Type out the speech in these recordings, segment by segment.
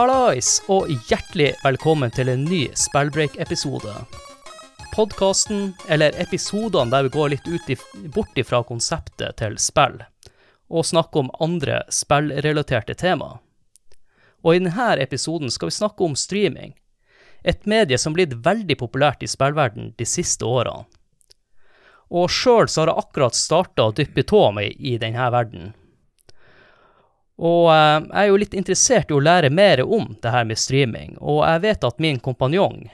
Hallais, og hjertelig velkommen til en ny Spellbreak-episode. Podkasten, eller episodene der vi går litt ut i, bort ifra konseptet til spill, og snakker om andre spillrelaterte tema. Og i denne episoden skal vi snakke om streaming, et medie som blitt veldig populært i spillverden de siste årene. Og sjøl har jeg akkurat starta å dyppe tåa mi i denne verden. Og eh, jeg er jo litt interessert i å lære mer om det her med streaming, og jeg vet at min kompanjong,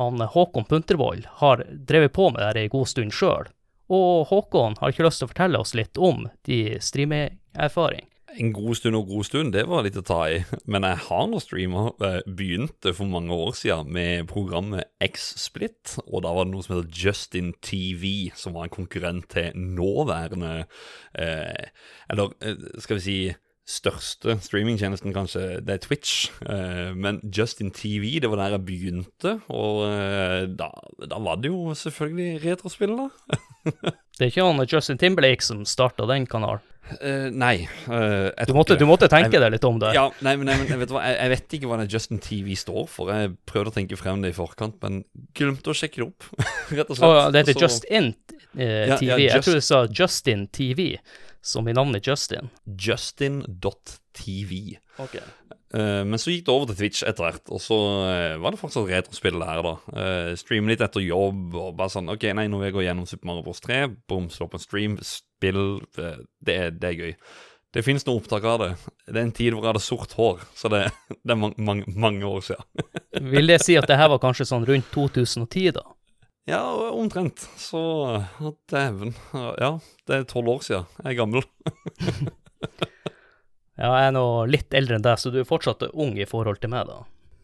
han Håkon Puntervold, har drevet på med det en god stund sjøl. Og Håkon har ikke lyst til å fortelle oss litt om de streamerfaring. En god stund og god stund, det var litt å ta i. Men jeg har nå streama. Begynte for mange år siden med programmet X-Split. Og da var det noe som heter Justin TV, som var en konkurrent til nåværende eh, Eller eh, skal vi si største streamingtjenesten, kanskje, det er Twitch. Eh, men Justin TV, det var der jeg begynte. Og eh, da, da, var det jo selvfølgelig retrospill, da. det er ikke han Justin Timberlake som starta den kanalen? Uh, nei. Uh, du, måtte, du, måtte, tenke jeg, deg litt om det. Ja, nei, men, nei, men vet jeg, jeg, vet ikke hva det Justin TV står for. Jeg prøvde å tenke frem det i forkant, men glemte å sjekke det opp. rett og slett. Oh, det heter Just In TV. ja, Ja, just... Jeg tror du sa Justin TV, som i navnet Justin. Justin.tv. Okay. Uh, men så gikk det over til Twitch etter hvert, og så uh, var det fortsatt retrospill der, da. Uh, streame litt etter jobb, og bare sånn OK, nei, nå vil jeg gå gjennom Super Mario Bros. 3. Bom, slå på en stream, spill. Det, det, er gøy. Det fins noe opptak av det. Det er en tid hvor jeg hadde sort hår, så det, det er man, man, mange år siden. vil det si at det her var kanskje sånn rundt 2010, da? Ja, omtrent. Så dæven. Ja, det er tolv år siden. Jeg er gammel. Ja, jeg er nå litt eldre enn deg, så du er fortsatt ung i forhold til meg, da.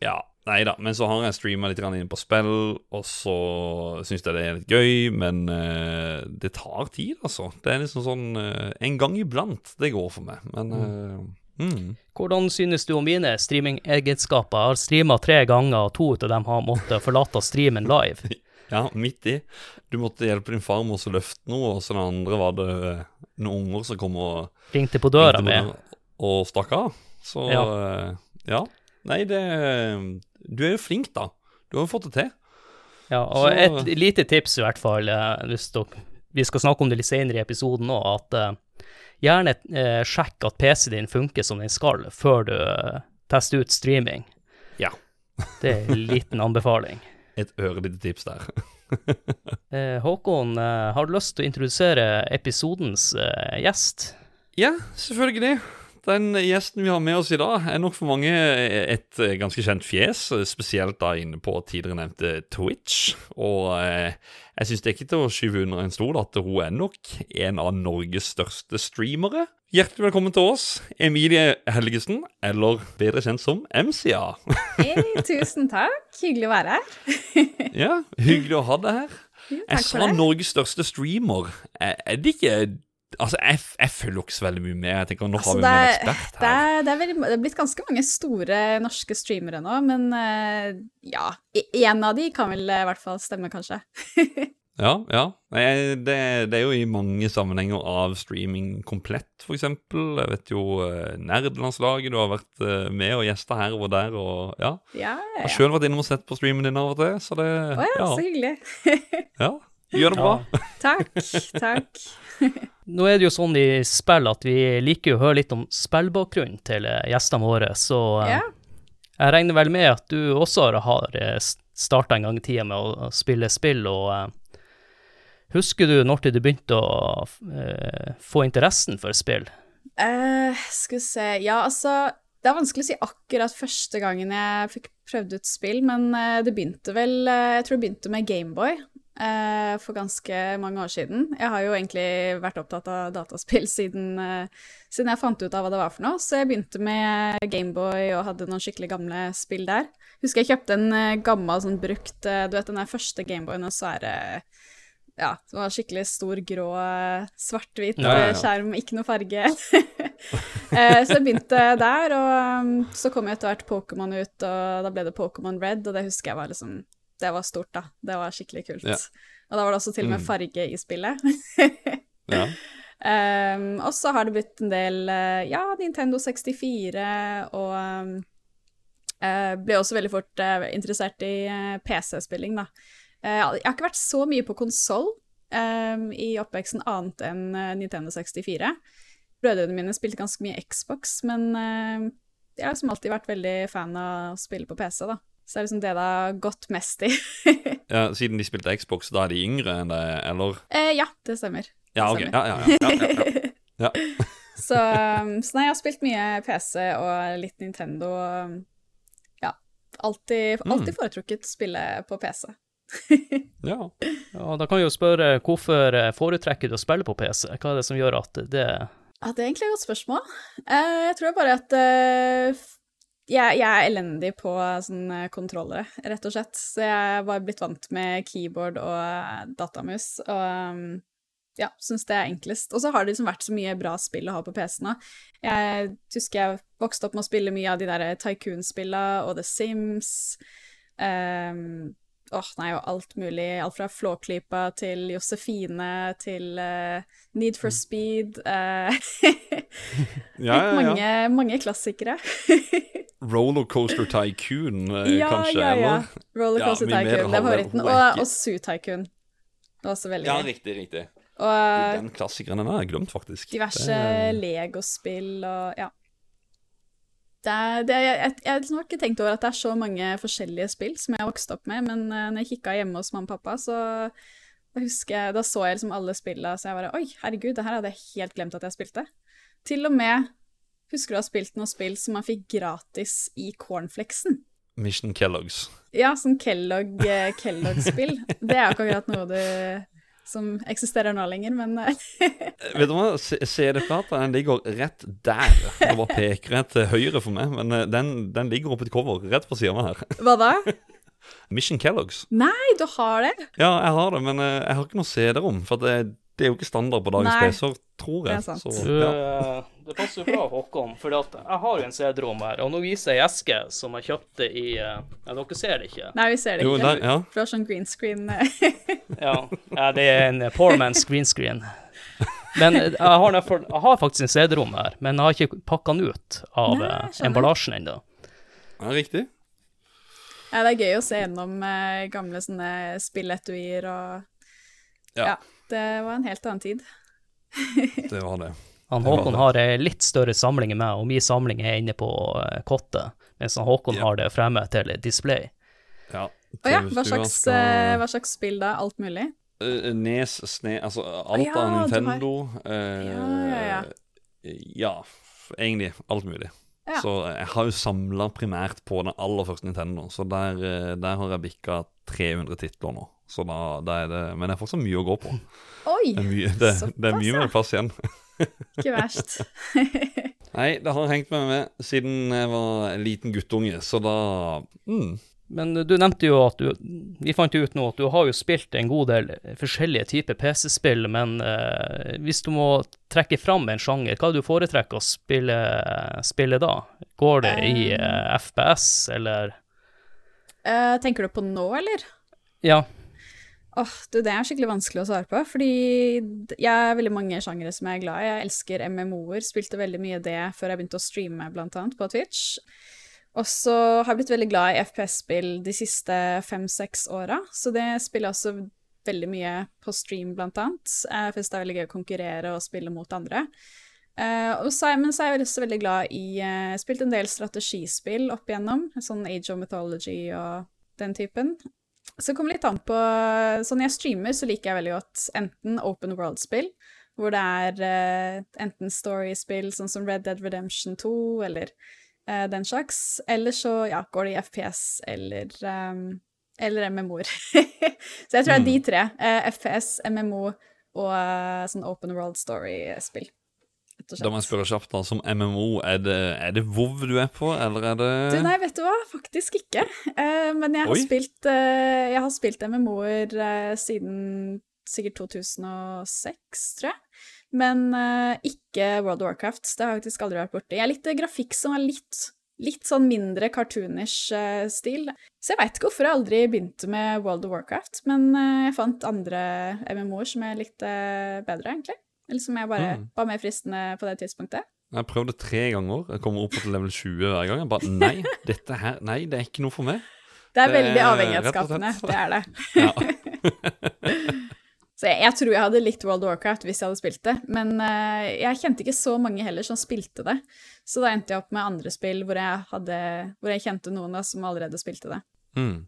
Ja, nei da, men så har jeg streama litt inn på spill, og så syns jeg det er litt gøy, men uh, det tar tid, altså. Det er liksom sånn uh, En gang iblant det går for meg, men uh, mm. Hvordan synes du om mine streamingegenskaper? Jeg har streama tre ganger, og to av dem har måttet forlate streamen live. Ja, midt i. Du måtte hjelpe din farmor å løfte noe, og så den andre var det noen unger som kom og Ringte på døra mi og stakk av. Så ja. Eh, ja. Nei, det Du er jo flink, da. Du har jo fått det til. Ja, og så... et lite tips i hvert fall, eh, hvis dere Vi skal snakke om det litt senere i episoden òg, at uh, gjerne uh, sjekk at PC-en din funker som den skal, før du uh, tester ut streaming. Ja. det er en liten anbefaling. Et ørlite tips der. Håkon, har du lyst til å introdusere episodens gjest? Ja, selvfølgelig. Den gjesten vi har med oss i dag, er nok for mange et ganske kjent fjes, spesielt da inne på tidligere nevnte Twitch. Og eh, jeg syns det er ikke til å skyve under en stol at hun er nok en av Norges største streamere. Hjertelig velkommen til oss, Emilie Helgesen, eller bedre kjent som MCA. hey, tusen takk. Hyggelig å være her. ja, hyggelig å ha deg her. Jeg sa Norges største streamer. Er det ikke Altså, jeg, jeg følger ikke så veldig mye med. Jeg tenker, nå altså, har vi med en ekspert her. Det det, er veldig, det er, blitt ganske mange store norske streamere nå, men uh, ja Én av de kan vel i hvert fall stemme, kanskje. ja, ja. Det, det, er jo i mange sammenhenger av streaming komplett, f.eks. Jeg vet jo uh, Nerdelandslaget, du har vært med og gjesta her og der, og ja. ja, ja, ja. Har sjøl vært innom og sett på streamen din av og til, så det Å oh, ja, ja, så hyggelig. ja. Gjør det bra. takk. Takk. Nå er det jo sånn i spill at vi liker å høre litt om spillbakgrunnen til eh, gjestene våre, så ja. jeg regner vel med at du også har eh, starta en gang i tida med å spille spill, og husker du når du begynte å få interessen for spill? Uh, skal vi se Ja, altså Det er vanskelig å si akkurat første gangen jeg fikk prøvd ut spill, men det begynte vel Jeg tror det begynte med Gameboy eh, for ganske mange år siden. Jeg har jo egentlig vært opptatt av dataspill siden, eh, siden, jeg fant ut av hva det var for noe, så jeg begynte med Gameboy og hadde noen skikkelig gamle spill der. Husker jeg kjøpte en uh, gammel sånn brukt Du vet den der første Gameboyen, og så er det ja, som var skikkelig stor, grå, svart-hvit ja, ja, ja. skjerm, ikke noe farge. eh, så jeg begynte der, og um, så kom jo etter hvert Pokémon ut, og da ble det Pokémon Red, og det husker jeg var liksom det var stort, da. Det var skikkelig kult. Ja. Og da var det også til og med mm. farge i spillet. ja. Um, og så har det blitt en del uh, Ja, Nintendo 64 og um, uh, ble også veldig fort uh, interessert i uh, PC-spilling, da. Eh, jeg har ikke vært så mye på konsoll eh, i oppveksten annet enn eh, Nintendo 64. Brødrene mine spilte ganske mye Xbox, men eh, jeg har liksom alltid vært veldig fan av å spille på PC, da. Så det er liksom det det har gått mest i. Ja, siden de spilte Xbox, da er de yngre enn deg, eller? eh, ja, det stemmer. Ja, ok. Ja, ja, ja. ja, ja, ja. ja. så, um, så nei, jeg har spilt mye PC og litt Nintendo. og Ja. Alltid, alltid Mm. foretrukket spille på PC. ja. Ja, da kan jeg jo spørre hvorfor eh, foretrekker du å spille på PC? Hva er det som gjør at det Ja, det er egentlig et godt spørsmål. Eh, jeg tror bare at eh, jeg, jeg er elendig på sånne kontrollere, rett og slett. Så jeg var blitt vant med keyboard og eh, datamus, og um, ja, syns det er enklest. Og så har det liksom vært så mye bra spill å ha på PC nå. Jeg husker jeg vokste opp med å spille mye av de der Tycoon-spillene og The Sims. Um, Åh, nei, og alt mulig. Alt fra Flåklypa til Josefine til uh, Need for Speed. Uh, Ja, ja, ja. mange, mange klassikere. Rollercoaster Tycoon, eh, ja, kanskje, ja, ja. Rollercoaster Ja, Tycoon, det er favoritten. Og, og Zoo Tycoon. Det var også veldig gøy. Ja, riktig, riktig. Og eh, Den klassikeren den har jeg glemt, faktisk. diverse Det- Lego-spill og ja. Det er, det er, jeg, jeg, jeg har ikke tenkt over at det er så mange forskjellige spill som jeg har vokst opp med, men uh, når jeg kikka hjemme hos mamma og pappa, så da jeg, da så jeg liksom alle spillene, så jeg bare Oi, herregud, det her hadde jeg helt glemt at jeg spilte. Til og med Husker du å ha spilt noe spill som man fikk gratis i cornflakesen? Mission Kellogg's. Ja, sånn Kellogg, eh, Kellogg-spill. Det er jo ikke akkurat noe du som eksisterer nå lenger, men eh, Vet du hva, CD-plata den ligger rett der. Det bare peker rett til høyre for meg, men eh, den, den ligger oppe i et cover rett på siden av meg her. hva da? Mission Kellogg's. Nei, du har det? Ja, jeg har det, men eh, jeg har ikke noe CD-rom. For det, det er jo ikke standard på dagens Nei, PC-er, tror jeg. det er sant. Så, ja. eh, Det passer jo bra, Håkon, for at jeg har jo en CD-rom her, og nå viser jeg eske som jeg kjøpte i eh, Ja, dere ser det ikke. Nei, vi ser det ikke. Jo, der, ja. Fra sånn green screen. eh. Ja, ja det er en poor man's green screen. Men eh, jeg har, derfor, jeg har faktisk en CD-rom her, men jeg har ikke pakka den ut av Nei, emballasjen ennå. ja, riktig. ja, det er gøy å se gjennom eh, gamle sånne spilletuier og Ja. ja. Det var en helt annen tid. Det var det. Han Det var Håkon det. har ei litt større samling enn meg, og min samling er inne på eh, kottet, mens han Håkon Ja. har det fremme til display. Ja. Å ja, hva slags, skal- eh, hva slags spill da? Alt mulig? Eh, Nes, Sne, altså alt Ja, av har- Nintendo. eh, Ja, ja, ja. ja, egentlig alt mulig. Ja. Så jeg har jo samla primært på den aller første Nintendo, så der, der har jeg bikka 300 titler nå. Så da, da er det Men det er fortsatt mye å gå på. Oi! Det er mye, det, det er mye mer plass igjen. Ikke verst. Nei, det har hengt meg med siden jeg var en liten guttunge, så da mm, Men du nevnte jo at du Vi fant jo ut nå at du har jo spilt en god del forskjellige typer PC-spill, men eh, hvis du må trekke fram en sjanger, hva er det du foretrekker å spille, spille da? Går det i eh, FPS, eller Eh, tenker du på nå, eller? Ja. Åh, du, det er skikkelig vanskelig å svare på, fordi jeg er veldig mange sjangere som jeg er glad i. Jeg elsker MMO-er, spilte veldig mye det før jeg begynte å streame, blant annet, på Twitch. Og så har jeg blitt veldig glad i FPS-spill de siste fem-seks åra, så det spiller jeg også veldig mye på stream, blant annet. Jeg synes det er veldig gøy å konkurrere og spille mot andre. Uh, og men så er jeg også veldig glad i har spilt en del strategispill opp igjennom, sånn Age of Mythology og den typen. Så det kommer litt an på Så når jeg streamer, så liker jeg veldig godt enten open world-spill, hvor det er uh, enten story-spill, sånn som Red Dead Redemption 2, eller uh, den slags, eller så ja, går det i FPS eller um, eller MMO-er. så jeg tror det er de tre. Uh, FPS, MMO og eh, sånn open world story-spill. Rett og Da må jeg spørre kjapt, da. Som MMO, er det, er det WoW du er på, eller er det Du, nei, vet du hva? Faktisk ikke. Uh, men jeg har Oi. spilt, uh, jeg har spilt MMO-er uh, siden sikkert 2006, tror jeg. Men eh, ikke World of Warcraft. Det har jeg faktisk aldri vært borti. Jeg er litt eh, grafikk som er litt, litt sånn mindre cartoonish eh, stil. Så jeg veit ikke hvorfor jeg aldri begynte med World of Warcraft, men eh, jeg fant andre MMO-er som jeg likte bedre, egentlig. Eller som jeg bare Mm. var mer fristende på det tidspunktet. Jeg prøvde tre ganger. Jeg kommer opp til level 20 hver gang. Jeg bare Nei, dette her Nei, det er ikke noe for meg. Det er Det veldig avhengighetsskapende, det er det. Ja. Så jeg, jeg tror jeg hadde likt World of Warcraft hvis jeg hadde spilt det, men uh, jeg kjente ikke så mange heller som spilte det. Så da endte jeg opp med andre spill hvor jeg, hadde, hvor jeg kjente noen da, som allerede spilte det. Mm.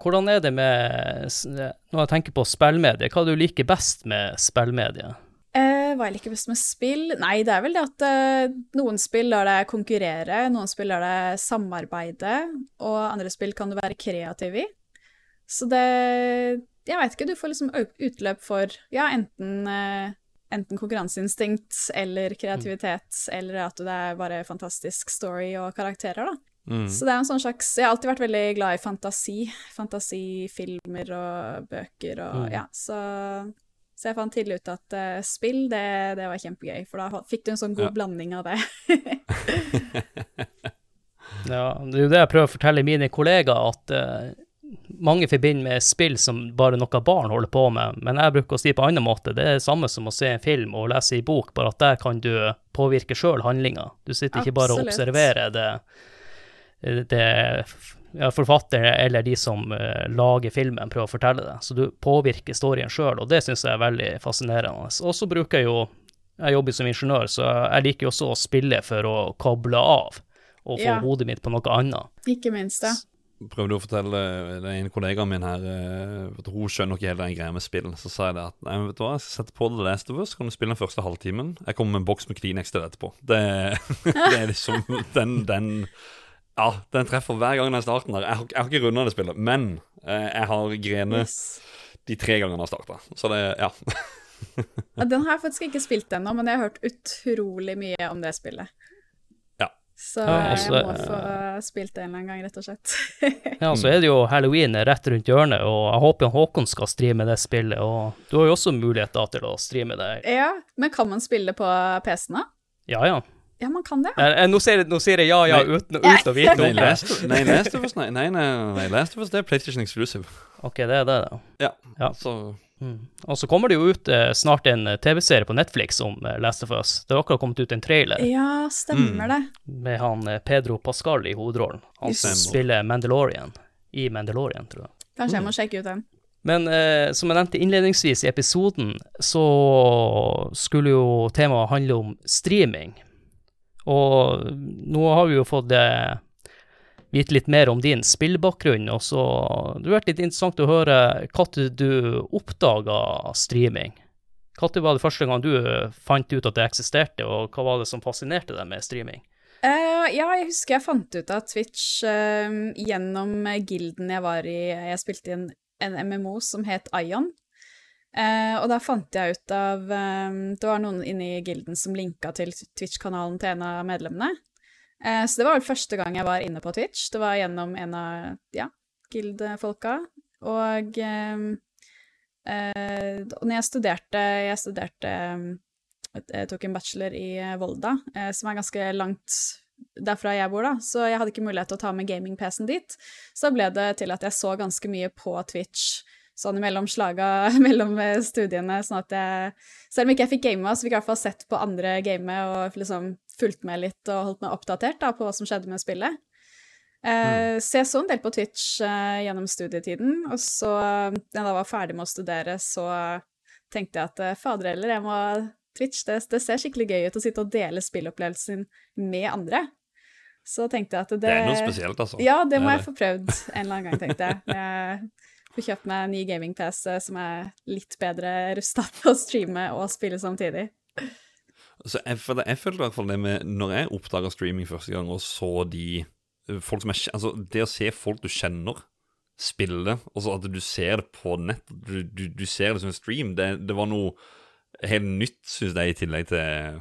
Hvordan er det med s- Når jeg tenker på spillmedie, hva er det du liker best med spillmedie? Eh, hva jeg liker best med spill? Nei, det er vel det at eh, noen spill lar deg konkurrere, noen spill lar deg samarbeide, og andre spill kan du være kreativ i. Så det Jeg veit ikke, du får liksom utløp for ja, enten, eh, enten konkurranseinstinkt eller kreativitet, eller at det er bare fantastisk story og karakterer, da. Mm. Så det er en sånn slags Jeg har alltid vært veldig glad i fantasi. Fantasifilmer og bøker og Mm. ja, så så jeg fant tidlig ut at uh, spill, det, det var kjempegøy, for da fikk du en sånn god Ja. blanding av det. Ja, det er jo det jeg prøver å fortelle mine kollegaer, at uh, mange forbinder med spill som bare noe barn holder på med, men jeg bruker å si på en annen måte, det er det samme som å se en film og lese en bok, bare at der kan du påvirke sjøl handlinga. Du sitter ikke bare og observerer det, det ja, forfatteren eller de som uh, lager filmen, prøver å fortelle det. Så du påvirker storyen sjøl, og det syns jeg er veldig fascinerende. Og så bruker jeg jo Jeg jobber som ingeniør, så jeg liker jo også å spille for å koble av og få Ja. hodet mitt på noe annet. Ikke minst, det. prøvde å fortelle den ene kollegaen min her eh, at Hun skjønner ikke helt den greia med spill. Så sa jeg det at Nei, vet du hva, jeg skal sette på The Last of Us, kan du spille den første halvtimen. Jeg kommer med en boks med Kleenex til deg etterpå. Det, det er liksom den, den Ja, den treffer hver gang den er starten der. Jeg har, jeg har ikke runda det spillet, men eh, jeg har grenet Yes. de tre gangene jeg har starta. Så det Ja. Ja, den har jeg faktisk ikke spilt ennå, men jeg har hørt utrolig mye om det spillet. Ja. Så Ja, jeg altså, må få spilt det en eller annen gang, rett og slett. Ja, så er det jo halloween rett rundt hjørnet, og jeg håper Håkon skal streame det spillet, og du har jo også mulighet da til å streame det. ja, men kan man spille på PC-en, da? Ja, ja. Ja, man kan det. Ja, eh, Nå sier, nå sier jeg ja, ja, Nei. uten, uten å vite om det. Nei, Last of Us, nei, nei, nei, nei, Last of Us det er PlayStation Exclusive. Ok, det er det, da. Ja. Ja. Så Mm. Og så kommer det jo ut eh, snart en eh, TV-serie på Netflix om eh, Last of Us. Det har akkurat kommet ut en trailer Ja, stemmer det. med han eh, Pedro Pascal i hovedrollen. Han Just. spiller Mandalorian i Mandalorian, tror jeg. Kanskje jeg må sjekke ut den. Men eh, som jeg nevnte innledningsvis i episoden, så skulle jo temaet handle om streaming. Og nå har vi jo fått eh, vite litt mer om din spillbakgrunn, og så Det har vært litt interessant å høre når du oppdaga streaming. Når var det første gang du eh, fant ut at det eksisterte, og hva var det som fascinerte deg med streaming? Uh, ja, jeg husker jeg fant ut av Twitch uh, gjennom gilden jeg var i. Jeg spilte i en MMO som het Ion. Eh, og da fant jeg ut av eh, Det var noen inne i gilden som linka til Twitch-kanalen til en av medlemmene. Eh, så det var vel første gang jeg var inne på Twitch. Det var gjennom en av ja, guild-folka. Og eh, eh, når jeg studerte Jeg studerte eh, jeg tok en bachelor i Volda, som er ganske langt derfra jeg bor, da, så jeg hadde ikke mulighet til å ta med gaming-PC-en dit. Så ble det til at jeg så ganske mye på Twitch sånn mellom slaga mellom eh, studiene, sånn at jeg Selv om ikke jeg fikk gama, så fikk jeg i hvert fall sett på andre game og liksom fulgt med litt og holdt meg oppdatert da, på hva som skjedde med spillet. Mm. Så jeg så en del på Twitch uh, gjennom studietiden, og så, da jeg da var ferdig med å studere, så tenkte jeg at eh, fader heller, jeg må Twitch, det, det ser skikkelig gøy ut å sitte og dele spillopplevelsen med andre. Så tenkte jeg at det det er noe spesielt, altså. Ja, det må jeg få prøvd en eller annen gang, tenkte jeg. Får kjøpt meg en ny gaming-PC som er litt bedre rusta til å streame og spille samtidig. Så jeg, for jeg følte i hvert fall det med Når jeg oppdaga streaming første gang og så de eh, folk som jeg, Altså, det å se folk du kjenner spille, og så at du ser det på nett, du, du, du ser det som en stream, det, det var noe helt nytt, syns jeg, i tillegg til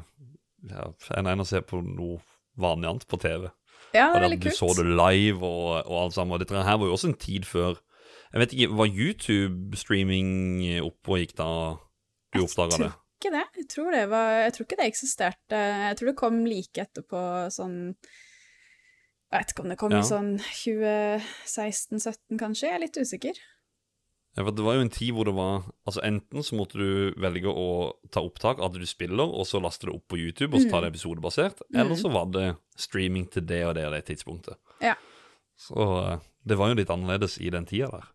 ja, enn å se på noe vanlig annet på TV. Ja, det er veldig kult. du så det live og, og alt sammen. Og dette her var jo også en tid før Jeg vet ikke, Var YouTube-streaming oppe og gikk da du oppdaga det? ikke det. Jeg tror, det var, jeg tror ikke det eksisterte. Jeg tror det kom like etterpå sånn Jeg vet ikke om det kom Ja. i sånn 2016-17, kanskje. Jeg er litt usikker. Ja, for Det var jo en tid hvor det var Altså Enten så måtte du velge å ta opptak av det du spiller, og så laste det opp på YouTube, og så ta det episodebasert. Eller så var det streaming til det og det og det tidspunktet. Ja. Så eh, det var jo litt annerledes i den tida der.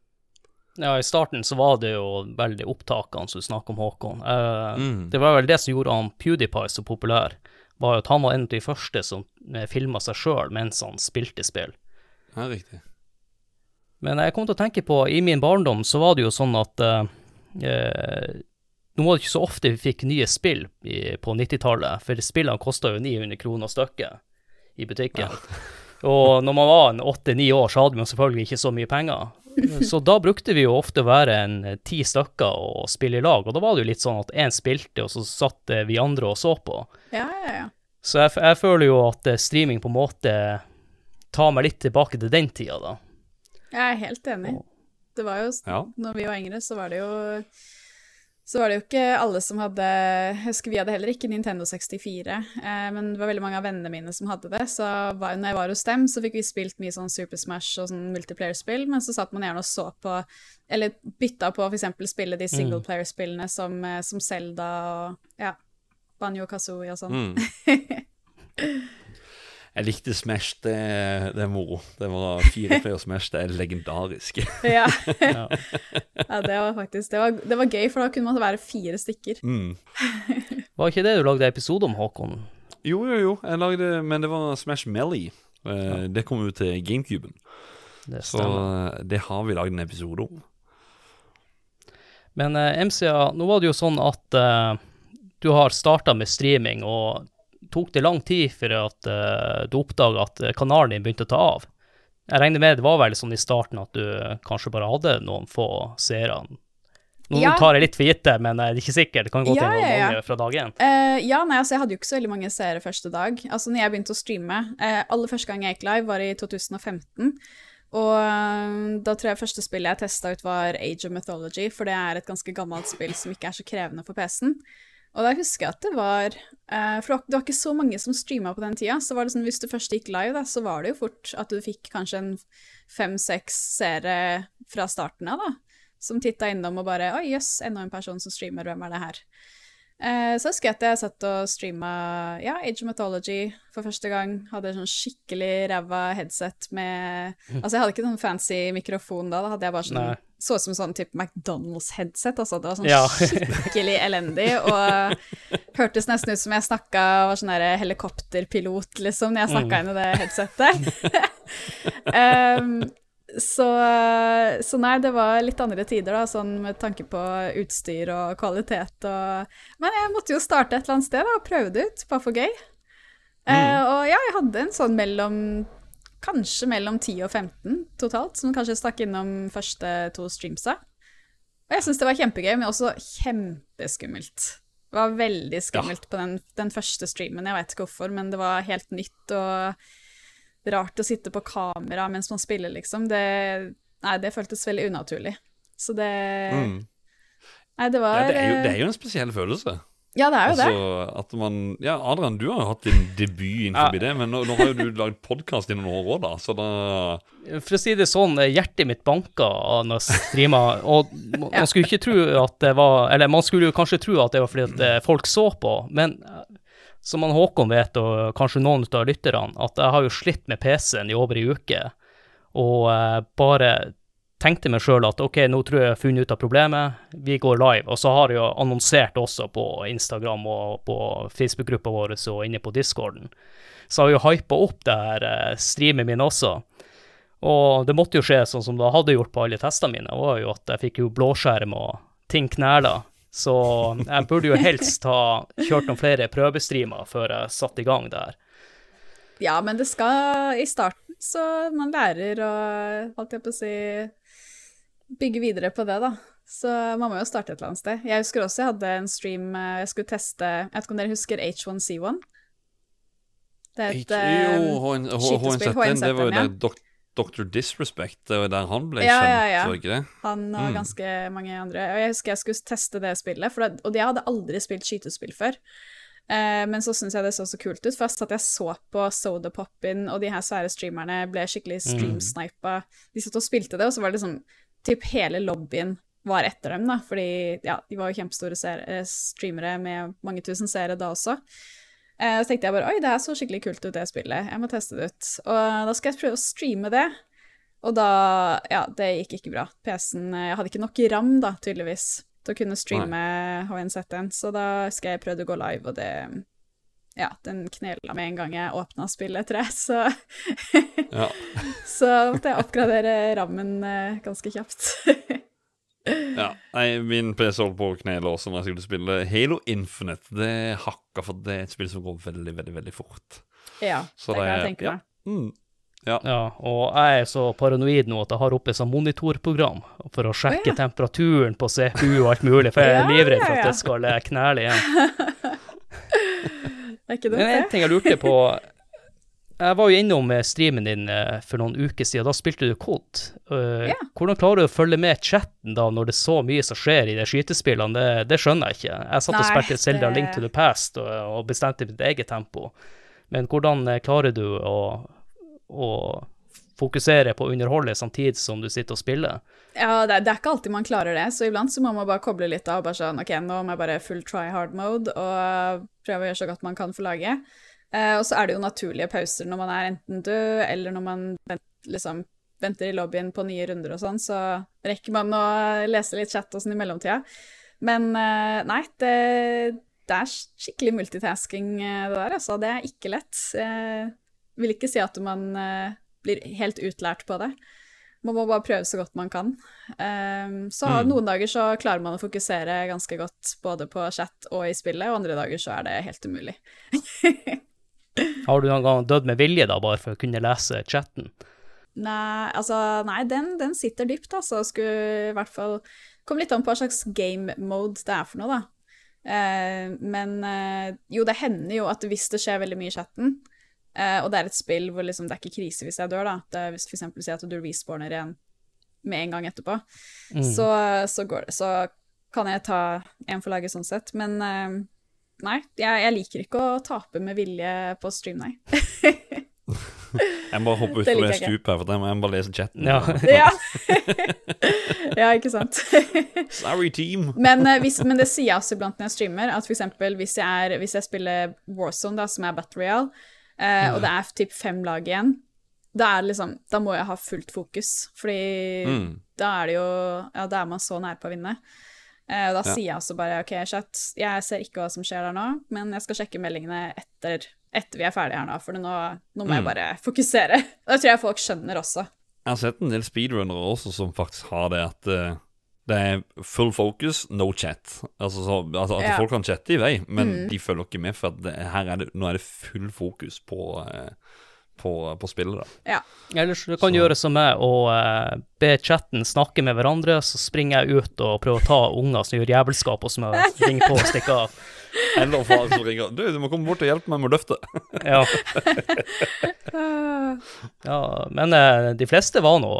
Ja, i starten så var det jo veldig opptakene som du snakker om, Håkon. Uh, Mm. Det var vel det som gjorde han PewDiePie så populær, var jo at han var en av de første som filma seg sjøl mens han spilte spill. Ja, riktig. Men jeg kom til å tenke på, i min barndom så var det jo sånn at uh, eh, Nå var det ikke så ofte vi fikk nye spill i, på 90-tallet, for spillene kosta jo 900 kroner stykket i butikken. Og når man var en åtte-ni år, så hadde man selvfølgelig ikke så mye penger. Så da brukte vi jo ofte å være en eh, ti stykker og spille i lag, og da var det jo litt sånn at én spilte, og så satt eh, vi andre og så på. Ja, ja, ja. Så jeg, jeg føler jo at eh, streaming på en måte tar meg litt tilbake til den tida, da. Jeg er helt enig. Det var jo, Ja. når vi var yngre, så var det jo så var det jo ikke alle som hadde Jeg husker vi hadde heller ikke Nintendo 64, eh, men det var veldig mange av vennene mine som hadde det. Så var, når jeg var hos dem, så fikk vi spilt mye sånn Super Smash og sånn multiplayer-spill, men så satt man gjerne og så på Eller bytta på f.eks. spille de singleplayer-spillene som, eh, som Zelda og ja, Banjo Kazooie og sånn. Mm. Jeg likte Smash, det, det er moro. Det var fire player Smash, det er legendarisk. Ja. Ja. ja, det var faktisk det var, det var gøy, for da kunne man være fire stykker. Mm. Var ikke det du lagde episode om, Håkon? Jo, jo, jo, jeg lagde, men det var Smash Melly. Eh, Det kom ut til GameCuben, Det så stemmer. eh, det har vi lagd en episode om. Men eh, MCA, nå var det jo sånn at uh, du har starta med streaming, og tok det lang tid før at eh, du oppdaga at eh, kanalen din begynte å ta av? Jeg regner med det var vel sånn i starten at du kanskje bare hadde noen få seere. Nå Ja. tar jeg litt for gitt det, men jeg er ikke sikker. Det kan gå til noen ja, ja. mange fra dag én. Uh, ja, nei, altså jeg hadde jo ikke så veldig mange seere første dag. Altså når jeg begynte å streame, uh, aller første gang jeg gikk live var i 2015. Og da tror jeg første spillet jeg testa ut var Age of Mythology, for det er et ganske gammelt spill som ikke er så krevende for PC-en. Og da husker jeg at det var eh, For det var- ikke så mange som streama på den tida. Så var det sånn, hvis du først gikk live, da, så var det jo fort at du fikk kanskje en fem-seks seere fra starten av, da. Som titta innom og bare Oi, jøss, enda en person som streamer, hvem er det her? Eh, så husker jeg at jeg satt og streama ja, Age of Mythology for første gang. Hadde sånn skikkelig ræva headset med Altså, jeg hadde ikke noen fancy mikrofon da, da hadde jeg bare sånn Nei. Så ut som sånn type McDonald's-headset, altså. Det var sånn Ja. skikkelig elendig, og hørtes nesten ut som jeg snakka var sånn der helikopterpilot, liksom, når jeg snakka inn i det headsetet. um, så, så nei, det var litt andre tider, da, sånn med tanke på utstyr og kvalitet og Men jeg måtte jo starte et eller annet sted da, og prøve det ut, bare for gøy. Eh, og ja, jeg hadde en sånn mellom Kanskje mellom 10 og 15 totalt, som kanskje stakk innom første to streamsa. Og jeg syns det var kjempegøy, men også kjempeskummelt. Det var veldig skummelt på den, den første streamen, jeg vet ikke hvorfor, men det var helt nytt og rart å sitte på kamera mens man spiller, liksom. Det, nei, det føltes veldig unaturlig. Så det Mm. Nei, det var Ja, det, er jo, det er jo en spesiell følelse. Ja, det er jo det. Altså, at man Ja, Adrian, du har jo hatt din debut innenfor det, men nå, nå har jo du lagd podkast i noen år òg, da, så da For å si det sånn, hjertet mitt banka når jeg streama, og man skulle ikke tro at det var Eller man skulle jo kanskje tro at det var fordi at eh, folk så på, men eh, som han Håkon vet, og kanskje noen av lytterne, at jeg har jo slitt med PC-en i over ei uke, og eh, bare tenkte meg sjøl at ok, nå tror jeg jeg har funnet ut av problemet, vi går live. Og så har jeg jo annonsert også på Instagram og på Facebook-gruppa vår og inne på discorden. Så har jeg jo hypa opp det her eh, streamen min også. Og det måtte jo skje sånn som det hadde gjort på alle testene mine, var jo at jeg fikk jo blåskjerm og ting knæla. Så jeg burde jo helst ha kjørt noen flere prøvestreamer før jeg satte i gang der. Ja, men det skal i starten, så man lærer å, holdt jeg på å si, bygge videre på det, da. Så man må jo starte et eller annet sted. Jeg husker også jeg hadde en stream eh, jeg skulle teste Jeg vet ikke om dere husker H1C1? Det er et eh, Jo, skytespill, HNZ1, det var jo ja. Dr. Disrespect, det var der han ble Ja, kjent, ja, ja. ikke det? Han og Mm. ganske mange andre. Og jeg husker jeg skulle teste det spillet, for det, og jeg hadde aldri spilt skytespill før. Eh, men så syntes jeg det så så kult ut. Først at jeg så på Soda Poppin, og de her svære streamerne ble skikkelig streamsnipa. De satt og spilte det, og så var det liksom typ hele lobbyen var etter dem, da, fordi ja, de var jo kjempestore eh, streamere med mange tusen seere da også. Eh, så tenkte jeg bare oi, det her så skikkelig kult ut, det spillet. Jeg må teste det ut. Og da skal jeg prøve å streame det. Og da Ja, det gikk ikke bra. PC-en Jeg hadde ikke nok ram, da, tydeligvis, til å kunne streame HNZ1. så da skal jeg prøve å gå live, og det Ja, den knela med en gang jeg åpna spillet, tror jeg, så. Så måtte jeg oppgradere rammen eh, ganske kjapt. ja. Nei, min PC holdt på å knele også når jeg skulle spille Halo Infinite. Det hakka, for det er et spill som går veldig, veldig, veldig fort. ja, Så det kan jeg det- tenke ja. meg. Mm. Ja, og jeg er så paranoid nå at jeg har oppe et sånt monitorprogram for å sjekke oh, ja. temperaturen på CPU og alt mulig, for jeg er Ja, livredd for at ja. det skal knæle knele igjen. Det er ikke Men en ting jeg lurte på Jeg var jo innom eh, streamen din eh, for noen uker siden, da spilte du Colt. Ja. Hvordan klarer du å følge med chatten da, når det er så mye som skjer i de skytespillene? Det, det skjønner jeg ikke. Jeg satt og Nei, spilte Selda det- Link to the Past og, og bestemte mitt eget tempo. Men hvordan eh, klarer du å, å fokusere på å underholde samtidig som du sitter og spiller? Ja, det er, det er ikke alltid man klarer det, så iblant så må man bare koble litt av og bare sånn OK, nå må jeg bare full try hard mode og prøve å gjøre så godt man kan for laget. Eh, og så er det jo naturlige pauser når man er enten død, eller når man liksom venter i lobbyen på nye runder og sånn, så rekker man å lese litt chat og sånn i mellomtida. Men eh, nei, det, det er skikkelig multitasking eh, det der, altså. Det er ikke lett. Jeg vil ikke si at man blir helt utlært på det. Man må bare prøve så godt man kan. Så Mm. noen dager så klarer man å fokusere ganske godt både på chat og i spillet, og andre dager så er det helt umulig. Har du noen gang dødd med vilje, da, bare for å kunne lese chatten? Nei, altså, nei, den, den sitter dypt, altså. Skulle i hvert fall komme litt an på hva slags game mode det er for noe, da. Eh, men eh, jo, det hender jo at hvis det skjer veldig mye i chatten, eh, og det er et spill hvor liksom, det er ikke krise hvis jeg dør, da, det er hvis for eksempel si at du respawner igjen med en gang etterpå, Mm. så, så går det. Så kan jeg ta en for laget sånn sett. Men eh, nei, jeg, jeg liker ikke å tape med vilje på stream, nei. Jeg må bare hoppe ut utfor det stupet her, for jeg må, jeg må bare lese chatten. Ja. ja. ja, ikke sant. Sorry, team. Men, eh, hvis, men det sier jeg også iblant når jeg streamer, at for eksempel hvis jeg, er, hvis jeg spiller Warzone, da, som er Battle Royale, eh, og det er typ fem lag igjen, da, er det liksom, da må jeg ha fullt fokus, fordi Mm. da er det jo Ja, da er man så nær på å vinne. Eh, og da Ja. sier jeg også bare OK, chat, jeg ser ikke hva som skjer der nå, men jeg skal sjekke meldingene etter, etter vi er ferdige her nå, for nå, nå må jeg Mm. bare fokusere. Det tror jeg folk skjønner også. Jeg har sett en del speedrunnere også som faktisk har det at eh, det er full focus, no chat. Altså, så, altså At Ja. folk kan chatte i vei, men Mm. de følger ikke med, for det, her er det, nå er det full fokus på, eh, på, på spillet. da. Ellers du kan Så- gjøre som meg og uh, be chatten snakke med hverandre, så springer jeg ut og prøver å ta unger som gjør jævelskap, og som jeg ringer på og stikker av. Eller far som ringer Du, du må komme bort og hjelpe meg med å løfte. Ja, ja men uh, de fleste var nå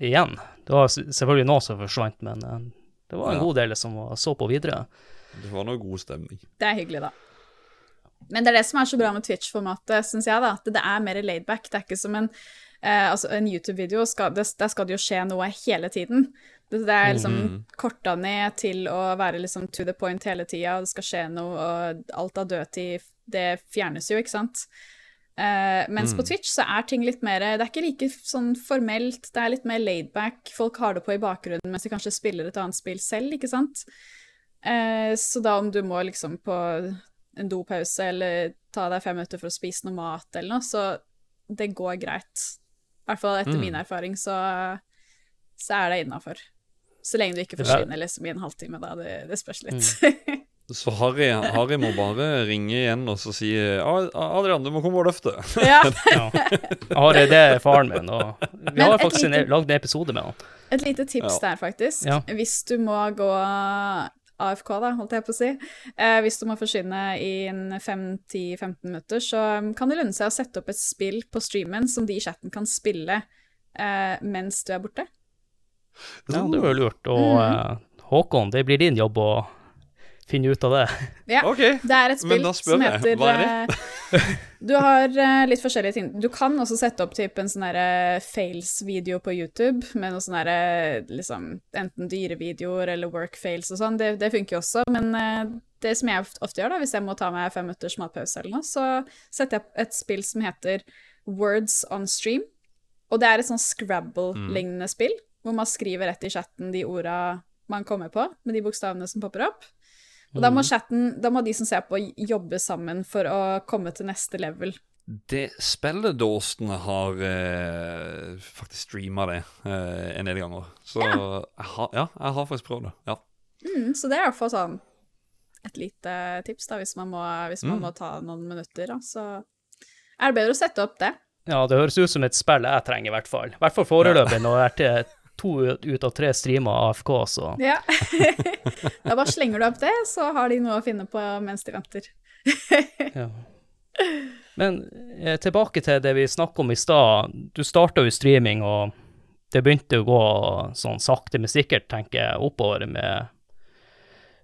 igjen. Det var selvfølgelig noen som forsvant, men uh, det var en Ja. god del som så på videre. Det var noe god stemning. Det er hyggelig, da. Men det er det som er så bra med Twitch-formatet, syns jeg, da. At det er mer laidback. Det er ikke som en eh, altså en YouTube-video. Der skal det jo skje noe hele tiden. Det, det er liksom Mhm. korta ned til å være liksom to the point hele tida, og det skal skje noe, og alt av dødtid, det fjernes jo, ikke sant. Uh, mens på Mm. Twitch så er ting litt mer Det er ikke like sånn formelt, det er litt mer laidback. Folk har det på i bakgrunnen mens de kanskje spiller et annet spill selv, ikke sant. Uh, så da om du må liksom på en dopause eller ta deg fem minutter for å spise noe mat eller noe, så det går greit. I hvert fall etter Mm. min erfaring, så, så er det innafor. Så lenge du ikke forsvinner liksom i en halvtime, da. Det, det spørs litt. Så Harry, Harry må bare ringe igjen og så si "Ah, Adrian, du må komme og løfte. ja. Ja. Harry, det er faren min, og vi Men har faktisk lite- lagd en episode med han. Et lite tips Ja. der, faktisk. Ja. Hvis du må gå AFK, da, holdt jeg på å si. Eh, hvis du må forsvinne i 5-10-15 minutter, så um, kan det lønne seg å sette opp et spill på streamen som de i chatten kan spille eh, mens du er borte. Ja, det var jo lurt. Og Mm. eh, Håkon, det blir din jobb å finne ut av det. Ja. okay. Det er et spill som jeg, heter er eh, Du har eh, litt forskjellige ting. Du kan også sette opp typ en sånn derre fails-video på YouTube, med noe sånn liksom enten dyrevideoer eller work fails og sånn. Det, det funker jo også, men eh, det som jeg ofte gjør, da, hvis jeg må ta meg fem minutters matpause eller noe, så setter jeg opp et spill som heter Words on Stream. Og det er et sånn Scrabble-lignende spill, hvor man skriver rett i chatten de orda man kommer på, med de bokstavene som popper opp. Og da må chatten, da må de som ser på, jobbe sammen for å komme til neste level. Det spilledåsene har eh, faktisk streama det eh, en del ganger. Så Ja. Jeg, har, ja, jeg har faktisk prøvd det. Ja. Mm, så det er i hvert fall sånn et lite tips, da, hvis man må, hvis man Mm. må ta noen minutter. Da. Så er det bedre å sette opp det. Ja, det høres ut som et spill jeg trenger, i hvert fall. I hvert fall foreløpig, når jeg er til to ut av tre streamer AFK, så Ja. da bare slenger du opp det, så har de noe å finne på mens de venter. ja. Men eh, tilbake til det vi snakket om i stad. Du starta jo streaming, og det begynte å gå sånn sakte, men sikkert, tenker jeg, oppover med,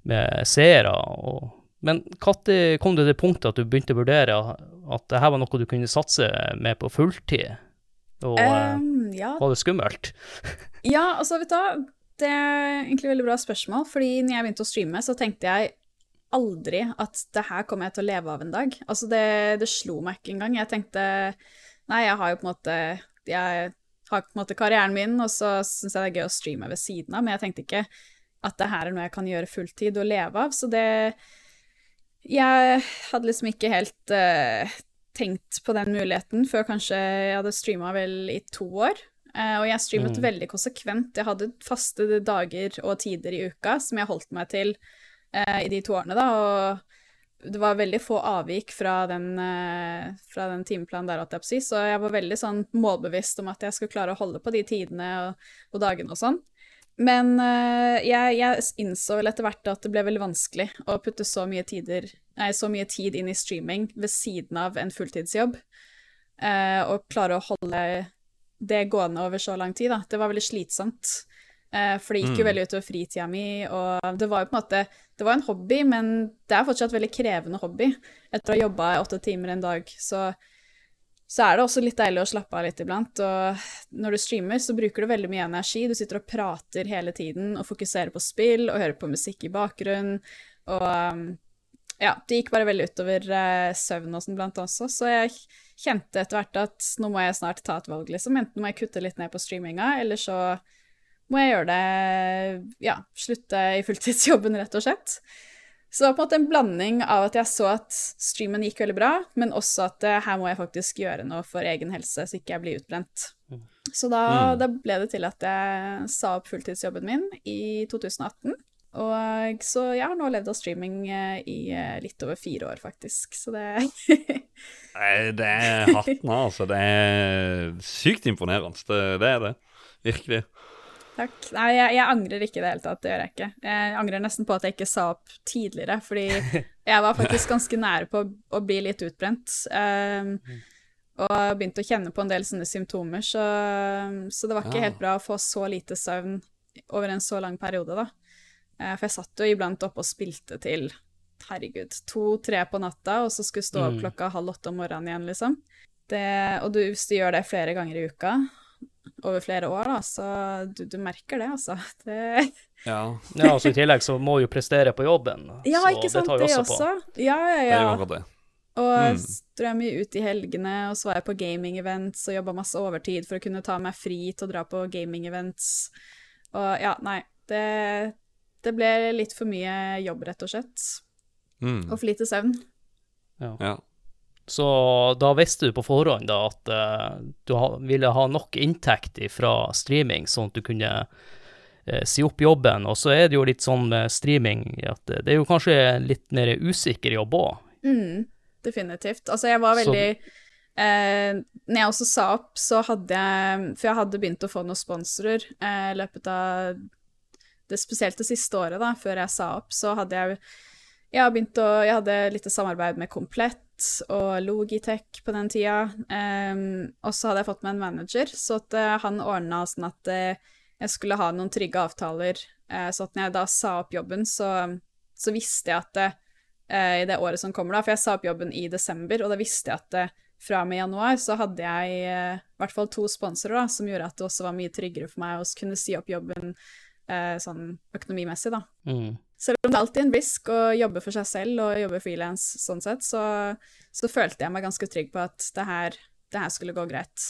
med seere. Og, men når kom det til punktet at du begynte å vurdere at det her var noe du kunne satse med på fulltid? Og Um, ja. var det skummelt? ja, altså, vet du hva, det er egentlig et veldig bra spørsmål, fordi når jeg begynte å streame, så tenkte jeg aldri at det her kommer jeg til å leve av en dag. Altså, det, det slo meg ikke engang. Jeg tenkte Nei, jeg har jo på en måte Jeg har på en måte karrieren min, og så syns jeg det er gøy å streame ved siden av, men jeg tenkte ikke at det her er noe jeg kan gjøre fulltid og leve av, så det Jeg hadde liksom ikke helt eh, tenkt på den muligheten før kanskje jeg hadde streama vel i to år. Uh, og jeg streamet Mm. veldig konsekvent. Jeg hadde faste dager og tider i uka som jeg holdt meg til uh, i de to årene, da. Og det var veldig få avvik fra den, uh, fra den timeplanen der, holdt jeg på å si. Så jeg var veldig sånn målbevisst om at jeg skulle klare å holde på de tidene og, og dagene og sånn. Men eh, jeg, jeg innså vel etter hvert at det ble veldig vanskelig å putte så mye, tider, nei, så mye tid inn i streaming ved siden av en fulltidsjobb. eh, og klare å holde det gående over så lang tid. Da. Det var veldig slitsomt. eh, for det gikk jo Mm. veldig utover fritida mi, og det var jo på en måte Det var en hobby, men det er fortsatt veldig krevende hobby. Etter å ha jobba åtte timer en dag, så så er det også litt deilig å slappe av litt iblant. Og når du streamer, så bruker du veldig mye energi. Du sitter og prater hele tiden og fokuserer på spill og hører på musikk i bakgrunnen. Og um, ja, det gikk bare veldig utover eh, søvn og sånn blant også, så jeg kjente etter hvert at nå må jeg snart ta et valg, liksom. Enten må jeg kutte litt ned på streaminga, eller så må jeg gjøre det Ja, slutte i fulltidsjobben, rett og slett. Så det var på en måte en blanding av at jeg så at streamen gikk veldig bra, men også at eh, her må jeg faktisk gjøre noe for egen helse, så ikke jeg blir utbrent. Så da, Mm. da ble det til at jeg sa opp fulltidsjobben min i 2018. Og så jeg har nå levd av streaming eh, i eh, litt over fire år, faktisk. Så det Nei, Det er hatten av, altså. Det er sykt imponerende. Det, det er det. Virkelig. Takk. Nei, jeg, jeg angrer ikke i det hele tatt. Det gjør jeg ikke. Jeg angrer nesten på at jeg ikke sa opp tidligere, fordi jeg var faktisk ganske nære på å, bli litt utbrent. Um, og begynte å kjenne på en del sånne symptomer, så, så det var ikke Ja. helt bra å få så lite søvn over en så lang periode, da. Eh, For jeg satt jo iblant oppe og spilte til, herregud, to-tre på natta, og så skulle stå opp Mm. klokka halv åtte om morgenen igjen, liksom. Det, og du, hvis du gjør det flere ganger i uka, over flere år, da, så du, du merker det, altså. Det, Ja, Ja, altså I tillegg så må du jo prestere på jobben, ja, så ikke sant, det tar jo også, også, på. Ja, ja, det ja. akkurat det. Og Mm. s- mye ut i helgene, og så var jeg på gaming-events og jobba masse overtid for å kunne ta meg fri til å dra på gaming-events. Og ja, nei, det, det ble litt for mye jobb, rett og slett. Mm. Og for lite søvn. Ja. Så da visste du på forhånd da at uh, du ha, ville ha nok inntekt fra streaming, sånn at du kunne uh, si opp jobben. Og så er det jo litt sånn med streaming at det det er jo kanskje litt mer usikker jobb òg. Mm, definitivt. Altså, jeg var Så- veldig eh, Når jeg også sa opp, så hadde jeg For jeg hadde begynt å få noen sponsorer eh, i løpet av det spesielt det siste året, da, før jeg sa opp, så hadde jeg jeg å, jeg hadde litt samarbeid med Komplett og Logitech på den tida. Um, og så hadde jeg fått meg en manager, så at uh, han ordna sånn at uh, jeg skulle ha noen trygge avtaler. Uh, så at når jeg da sa opp jobben, så, så visste jeg at i det året som kommer, da. For jeg sa opp jobben i desember, og da visste jeg at fra og med januar så hadde jeg i hvert fall to sponsorer da, som gjorde at det også var mye tryggere for meg å kunne si opp jobben sånn økonomimessig, da. Mm. Selv om det er alltid en risk å jobbe for seg selv og jobbe frilans sånn sett, så, så, følte jeg meg ganske trygg på at det her, det her, skulle gå greit.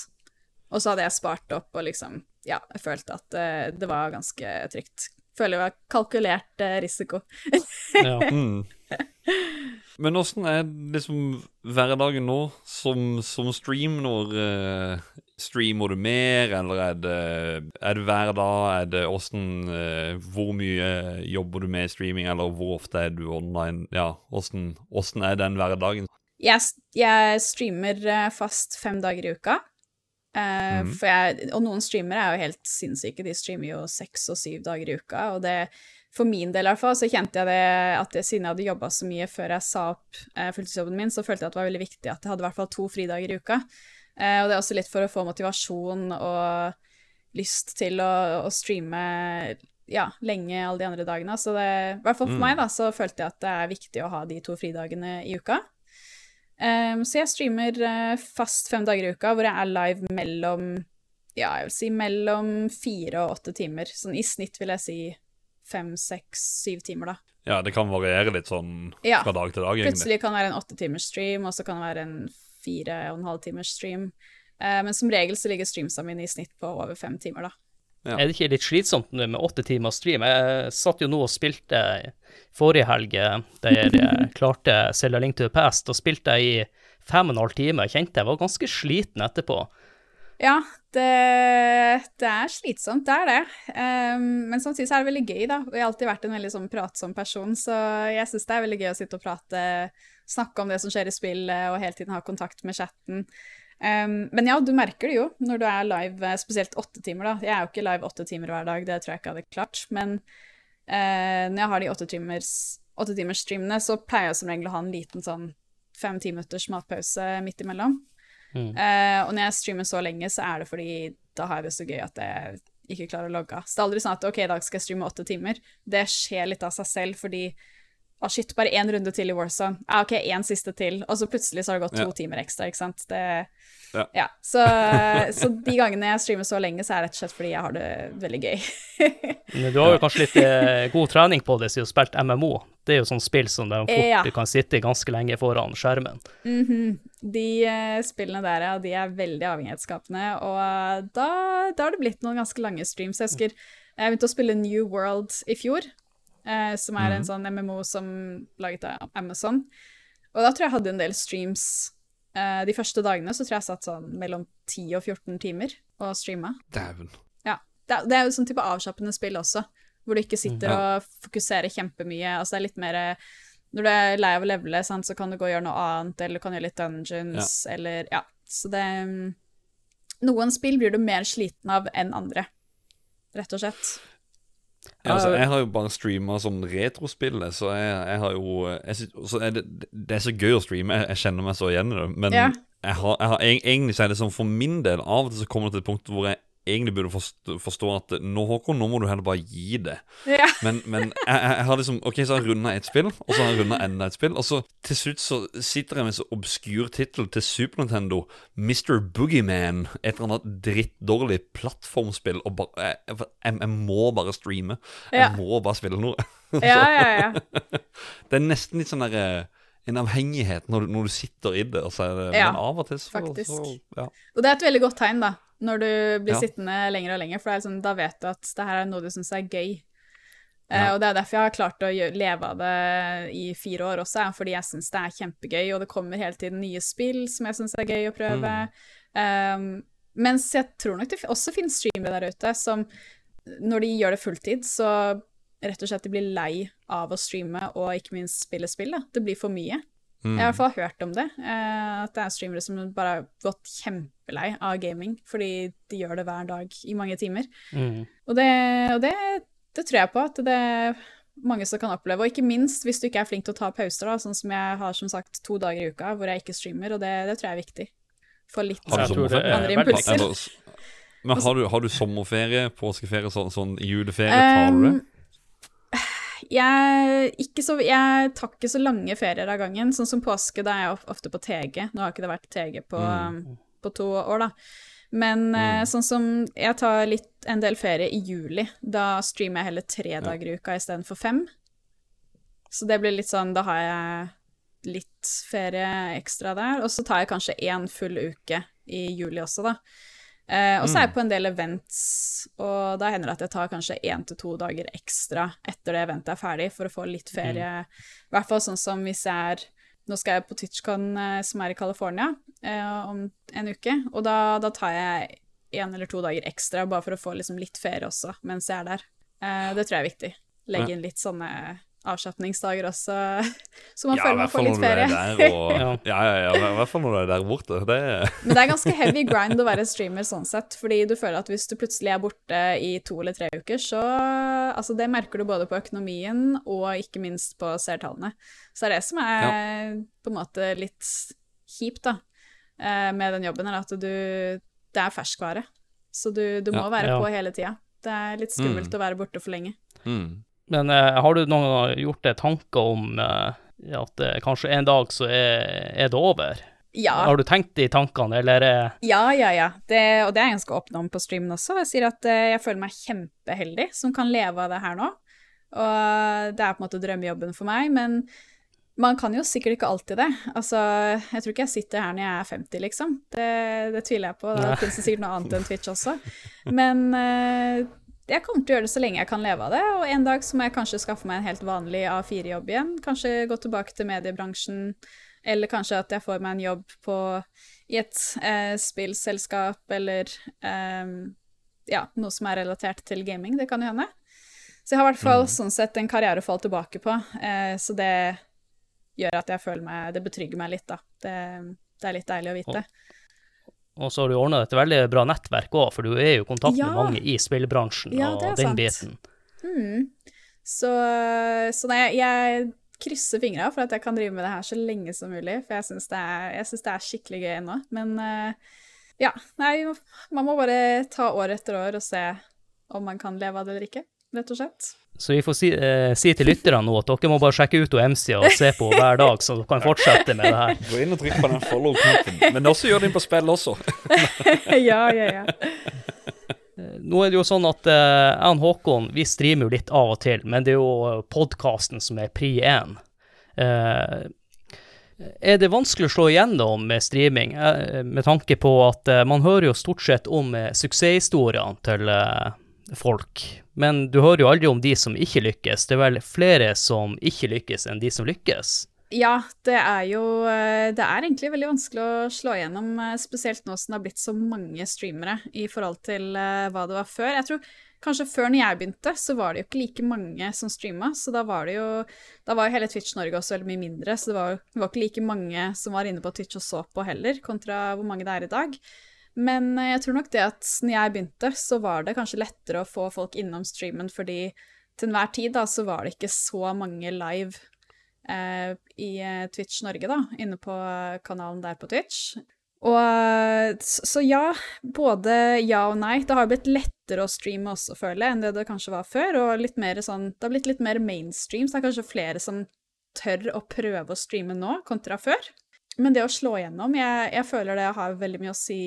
Og så hadde jeg spart opp og liksom Ja, jeg følte at det, eh, det var ganske trygt. Føler det var kalkulert eh, risiko. ja. Mm. Men åssen er liksom hverdagen nå som, som stream? Når uh, streamer du mer, eller er det, er det hver dag? Er det åssen uh, Hvor mye jobber du med streaming, eller hvor ofte er du online? Ja, åssen er den hverdagen? Jeg, jeg streamer eh, fast fem dager i uka. Uh, mm. jeg, og noen streamere er jo helt sinnssyke, de streamer jo seks og syv dager i uka, og det for min del i hvert fall, så kjente jeg det at jeg, siden jeg hadde jobba så mye før jeg sa opp eh, fulltidsjobben min, så følte jeg at det var veldig viktig at jeg hadde i hvert fall to fridager i uka. Eh, og det er også litt for å få motivasjon og lyst til å, å streame ja, lenge alle de andre dagene. Så det, i hvert fall for mm. meg, da, så følte jeg at det er viktig å ha de to fridagene i uka. Um, så jeg streamer uh, fast fem dager i uka, hvor jeg er live mellom ja, jeg vil si mellom fire og åtte timer. Sånn i snitt vil jeg si fem, seks, syv timer, da. Ja, det kan variere litt sånn ja. fra dag til dag, egentlig. Plutselig kan det være en åtte timers stream, og så kan det være en fire og en halv timers stream. Eh, men som regel så ligger streamsa mine i snitt på over fem timer, da. Ja. Er det ikke litt slitsomt med åtte timer stream? Jeg satt jo nå og spilte forrige helg, eh, der jeg klarte Selja Link to the Past, og spilte jeg i fem og en halv time. Jeg kjente jeg var ganske sliten etterpå. Ja, det, det, er slitsomt, det er det. Um, men samtidig så er det veldig gøy, da. Jeg har alltid vært en veldig sånn pratsom person, så jeg syns det er veldig gøy å sitte og prate, snakke om det som skjer i spillet, og hele tiden ha kontakt med chatten. Um, men ja, du merker det jo når du er live, spesielt åtte timer, da. Jeg er jo ikke live åtte timer hver dag, det tror jeg ikke hadde klart. Men uh, når jeg har de åtte timers, åtte streamene, så pleier jeg som regel å ha en liten sånn fem-ti minutters matpause midt imellom. Uh, og når jeg streamer så lenge, så er det fordi da har jeg det så gøy at jeg ikke klarer å logge av. Så det er aldri sånn at ok, i dag skal jeg streame åtte timer. Det skjer litt av seg selv fordi å, oh shit, bare én runde til i Warzone. Ah, ok, én siste til. Og så plutselig så har det gått to ja. timer ekstra, ikke sant. Det ja. ja. Så, så, de gangene jeg streamer så lenge, så er det rett og slett fordi jeg har det veldig gøy. Men du har jo kanskje litt eh, god trening på det siden du har spilt MMO. Det er jo sånn spill som de fort ja. kan sitte ganske lenge foran skjermen. Mm -hmm. De uh, spillene der, ja, de er veldig avhengighetsskapende, og da, da har det blitt noen ganske lange streams. Jeg husker jeg begynte å spille New World i fjor, uh, som er mm en mhm. sånn MMO som laget av Amazon. Og da tror jeg jeg hadde en del streams Eh, de første dagene så tror jeg jeg satt sånn mellom 10 og 14 timer og streama. Dæven. Ja. Det, det, er jo sånn type avslappende spill også, hvor du ikke sitter mm, ja. og fokuserer kjempemye. Altså det er litt mer Når du er lei av å levele, sant, så kan du gå og gjøre noe annet, eller du kan gjøre litt dungeons, ja. eller Ja. Så det Noen spill blir du mer sliten av enn andre, rett og slett. Ja, altså, jeg har jo bare streama sånn retrospill, så jeg, jeg, har jo jeg synes, er det, det, er så gøy å streame, jeg, jeg kjenner meg så igjen i det. Men ja. jeg har, har, egentlig så er det sånn for min del Av og til så kommer det til et punkt hvor jeg egentlig burde forstå, forstå at nå, Håkon, nå må du heller bare gi det. Ja. Men, men jeg, jeg, har liksom Ok, så har jeg runda ett spill, og så har jeg runda enda et spill. Og så til slutt så sitter jeg med så obskur tittel til Super Nintendo, Mr. Boogeyman, et eller annet drittdårlig plattformspill, og bare jeg, jeg, jeg må bare streame. Ja. Jeg må bare spille noe. ja, ja, ja. det er nesten litt sånn derre en avhengighet når du, når du, sitter i det. Og så er ja, men av og til så, faktisk. Så, ja. Og det er et veldig godt tegn, da når du blir ja. sittende lenger og lenger, for sånn, da vet du at det her er noe du syns er gøy. Eh, ja. Uh, og det er derfor jeg har klart å leve av det i fire år også, fordi jeg syns det er kjempegøy, og det kommer hele tiden nye spill som jeg syns er gøy å prøve. Mm. Um, mens jeg tror nok det også finnes streamere der ute som, når de gjør det fulltid, så rett og slett de blir lei av å streame og ikke minst spille spill. Da. Det blir for mye. Mm. Jeg har i hvert fall hørt om det. Eh, at det er streamere som bare har gått kjempelei av gaming fordi de gjør det hver dag i mange timer. Mm. Og, det, og det, det, tror jeg på at det er mange som kan oppleve. Og ikke minst hvis du ikke er flink til å ta pauser, da, sånn som jeg har som sagt to dager i uka hvor jeg ikke streamer, og det, det tror jeg er viktig. For litt andre impulser. Men har du, har du sommerferie, påskeferie, sånn, sånn juleferie? Tar du det? Jeg, ikke så, jeg tar ikke så lange ferier av gangen. Sånn som påske, da er jeg ofte på TG. Nå har ikke det vært TG på, Mm. på to år, da. Men mm. sånn som Jeg tar litt, en del ferie i juli. Da streamer jeg heller tre dager i uka istedenfor fem. Så det blir litt sånn Da har jeg litt ferie ekstra der. Og så tar jeg kanskje én full uke i juli også, da. Eh, og så er jeg på en del events, og da hender det at jeg tar kanskje én til to dager ekstra etter det eventet er ferdig, for å få litt ferie. I hvert fall sånn som hvis jeg er Nå skal jeg på TwitchCon, eh, som er i California, eh, om en uke, og da, da tar jeg én eller to dager ekstra bare for å få liksom litt ferie også mens jeg er der. Eh, det tror jeg er viktig. Legge inn litt sånne avslapningsdager også, så man Ja, føler man får litt er ferie. der. Og, Ja. ja, ja, ja, i hvert fall når du er der borte. Det, Men det er ganske heavy grind å være streamer sånn sett, fordi du føler at hvis du plutselig er borte i to eller tre uker, så Altså, det merker du både på økonomien og ikke minst på seertallene. Så det er det som er på en måte litt kjipt, da, eh, med den jobben, er at du Det er ferskvare. Så du, du må Ja. være Ja. på hele tida. Det er litt skummelt å være borte for lenge. mm. Men eh, har du noen gang gjort deg tanker om eh, at eh, kanskje en dag så er, er det over? Ja. Har du tenkt de tankene, eller eh, Ja, ja, ja. Det, og det er jeg ganske åpen om på streamen også. Jeg sier at eh, jeg føler meg kjempeheldig som kan leve av det her nå. Og det er på en måte drømmejobben for meg, men man kan jo sikkert ikke alltid det. Altså, jeg tror ikke jeg sitter her når jeg er 50, liksom. Det, det tviler jeg på. Da finnes det sikkert noe annet enn Twitch også. Men eh, jeg kommer til å gjøre det så lenge jeg kan leve av det, og en dag så må jeg kanskje skaffe meg en helt vanlig A4-jobb igjen. Kanskje gå tilbake til mediebransjen, eller kanskje at jeg får meg en jobb på, i et eh, spillselskap, eller eh, ja, noe som er relatert til gaming. Det kan jo hende. Så jeg har i hvert fall sånn sett en karriere å falle tilbake på, eh, så det gjør at jeg føler meg Det betrygger meg litt, da. Det, det er litt deilig å vite. Og så har du ordna et veldig bra nettverk òg, for du er jo i kontakt Ja. med mange i spillbransjen Ja, og den sant. biten. Mm. Så, så nei, jeg krysser fingra for at jeg kan drive med det her så lenge som mulig, for jeg syns det, det er skikkelig gøy ennå. Men eh, ja, nei, man må bare ta år etter år og se om man kan leve av det eller ikke, rett og slett. Så vi får si, eh, si til lytterne nå at dere må bare sjekke ut MC og se på hver dag, så dere kan fortsette med det her. Gå inn og trykk på den follow-knappen. Men også gjør det inn på spill også. ja, ja, ja. Nå er det jo sånn at eh, jeg og Håkon vi streamer jo litt av og til, men det er jo podkasten som er pri én. Eh, er det vanskelig å slå igjennom med streaming, eh, med tanke på at eh, man hører jo stort sett om eh, suksesshistoriene til eh, folk, men du hører jo aldri om de som ikke lykkes. Det er vel flere som ikke lykkes enn de som lykkes. Ja, det er jo eh, Det er egentlig veldig vanskelig å slå igjennom, eh, spesielt nå som det har blitt så mange streamere i forhold til eh, hva det var før. Jeg tror kanskje før når jeg begynte, så var det jo ikke like mange som streama, så da var det jo Da var jo hele Twitch Norge også veldig mye mindre, så det var, det var ikke like mange som var inne på Twitch og så på heller, kontra hvor mange det er i dag. Men eh, jeg tror nok det at når jeg begynte, så var det kanskje lettere å få folk innom streamen, fordi til enhver tid da, så var det ikke så mange live eh, i eh, Twitch Norge, da, inne på eh, kanalen der på Twitch. Og så ja, både ja og nei. Det har blitt lettere å streame også, føler jeg, enn det det kanskje var før, og litt mer sånn, det har blitt litt mer mainstream, så det er kanskje flere som tør å prøve å streame nå, kontra før. Men det å slå igjennom, jeg, jeg føler det har veldig mye å si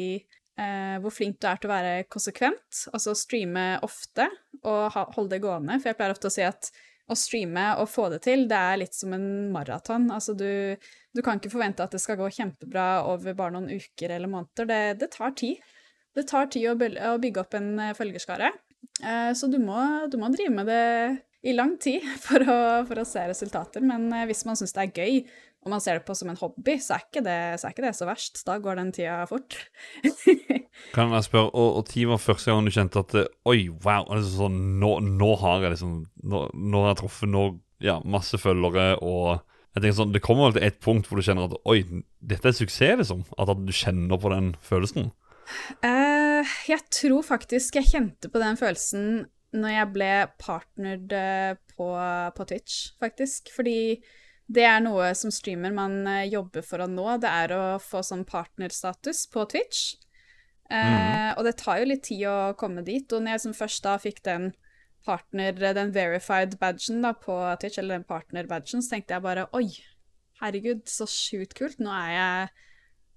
eh, hvor flink du er til å være konsekvent, altså streame ofte og ha, holde det gående, for jeg pleier ofte å si at å streame og få det til, det er litt som en maraton. Altså du, du kan ikke forvente at det skal gå kjempebra over bare noen uker eller måneder. Det, det tar tid. Det tar tid å, bygge opp en eh, følgerskare. Eh, så du må, du må drive med det i lang tid for å, for å se resultater. Men eh, hvis man syns det er gøy, og man ser det på som en hobby, så er ikke det så, er ikke det så verst. Da går den tida fort. Kan jeg spørre, og, tid var første gang du kjente at Oi, wow, altså sånn, nå, nå har jeg liksom Nå, nå har jeg truffet nå, ja, masse følgere, og jeg tenker sånn, Det kommer vel til et punkt hvor du kjenner at Oi, dette er suksess, liksom? At, at du kjenner på den følelsen? Uh, jeg tror faktisk jeg kjente på den følelsen når jeg ble partnered eh, på, på Twitch, faktisk. Fordi det er noe som streamer man eh, jobber for å nå. Det er å få sånn partnerstatus på Twitch. Eh, Og det tar jo litt tid å komme dit. Og når jeg som først da fikk den partner, den verified badgen da, på Twitch, eller den partner-badgen, så tenkte jeg bare oi, herregud, så sjukt kult. Nå er jeg,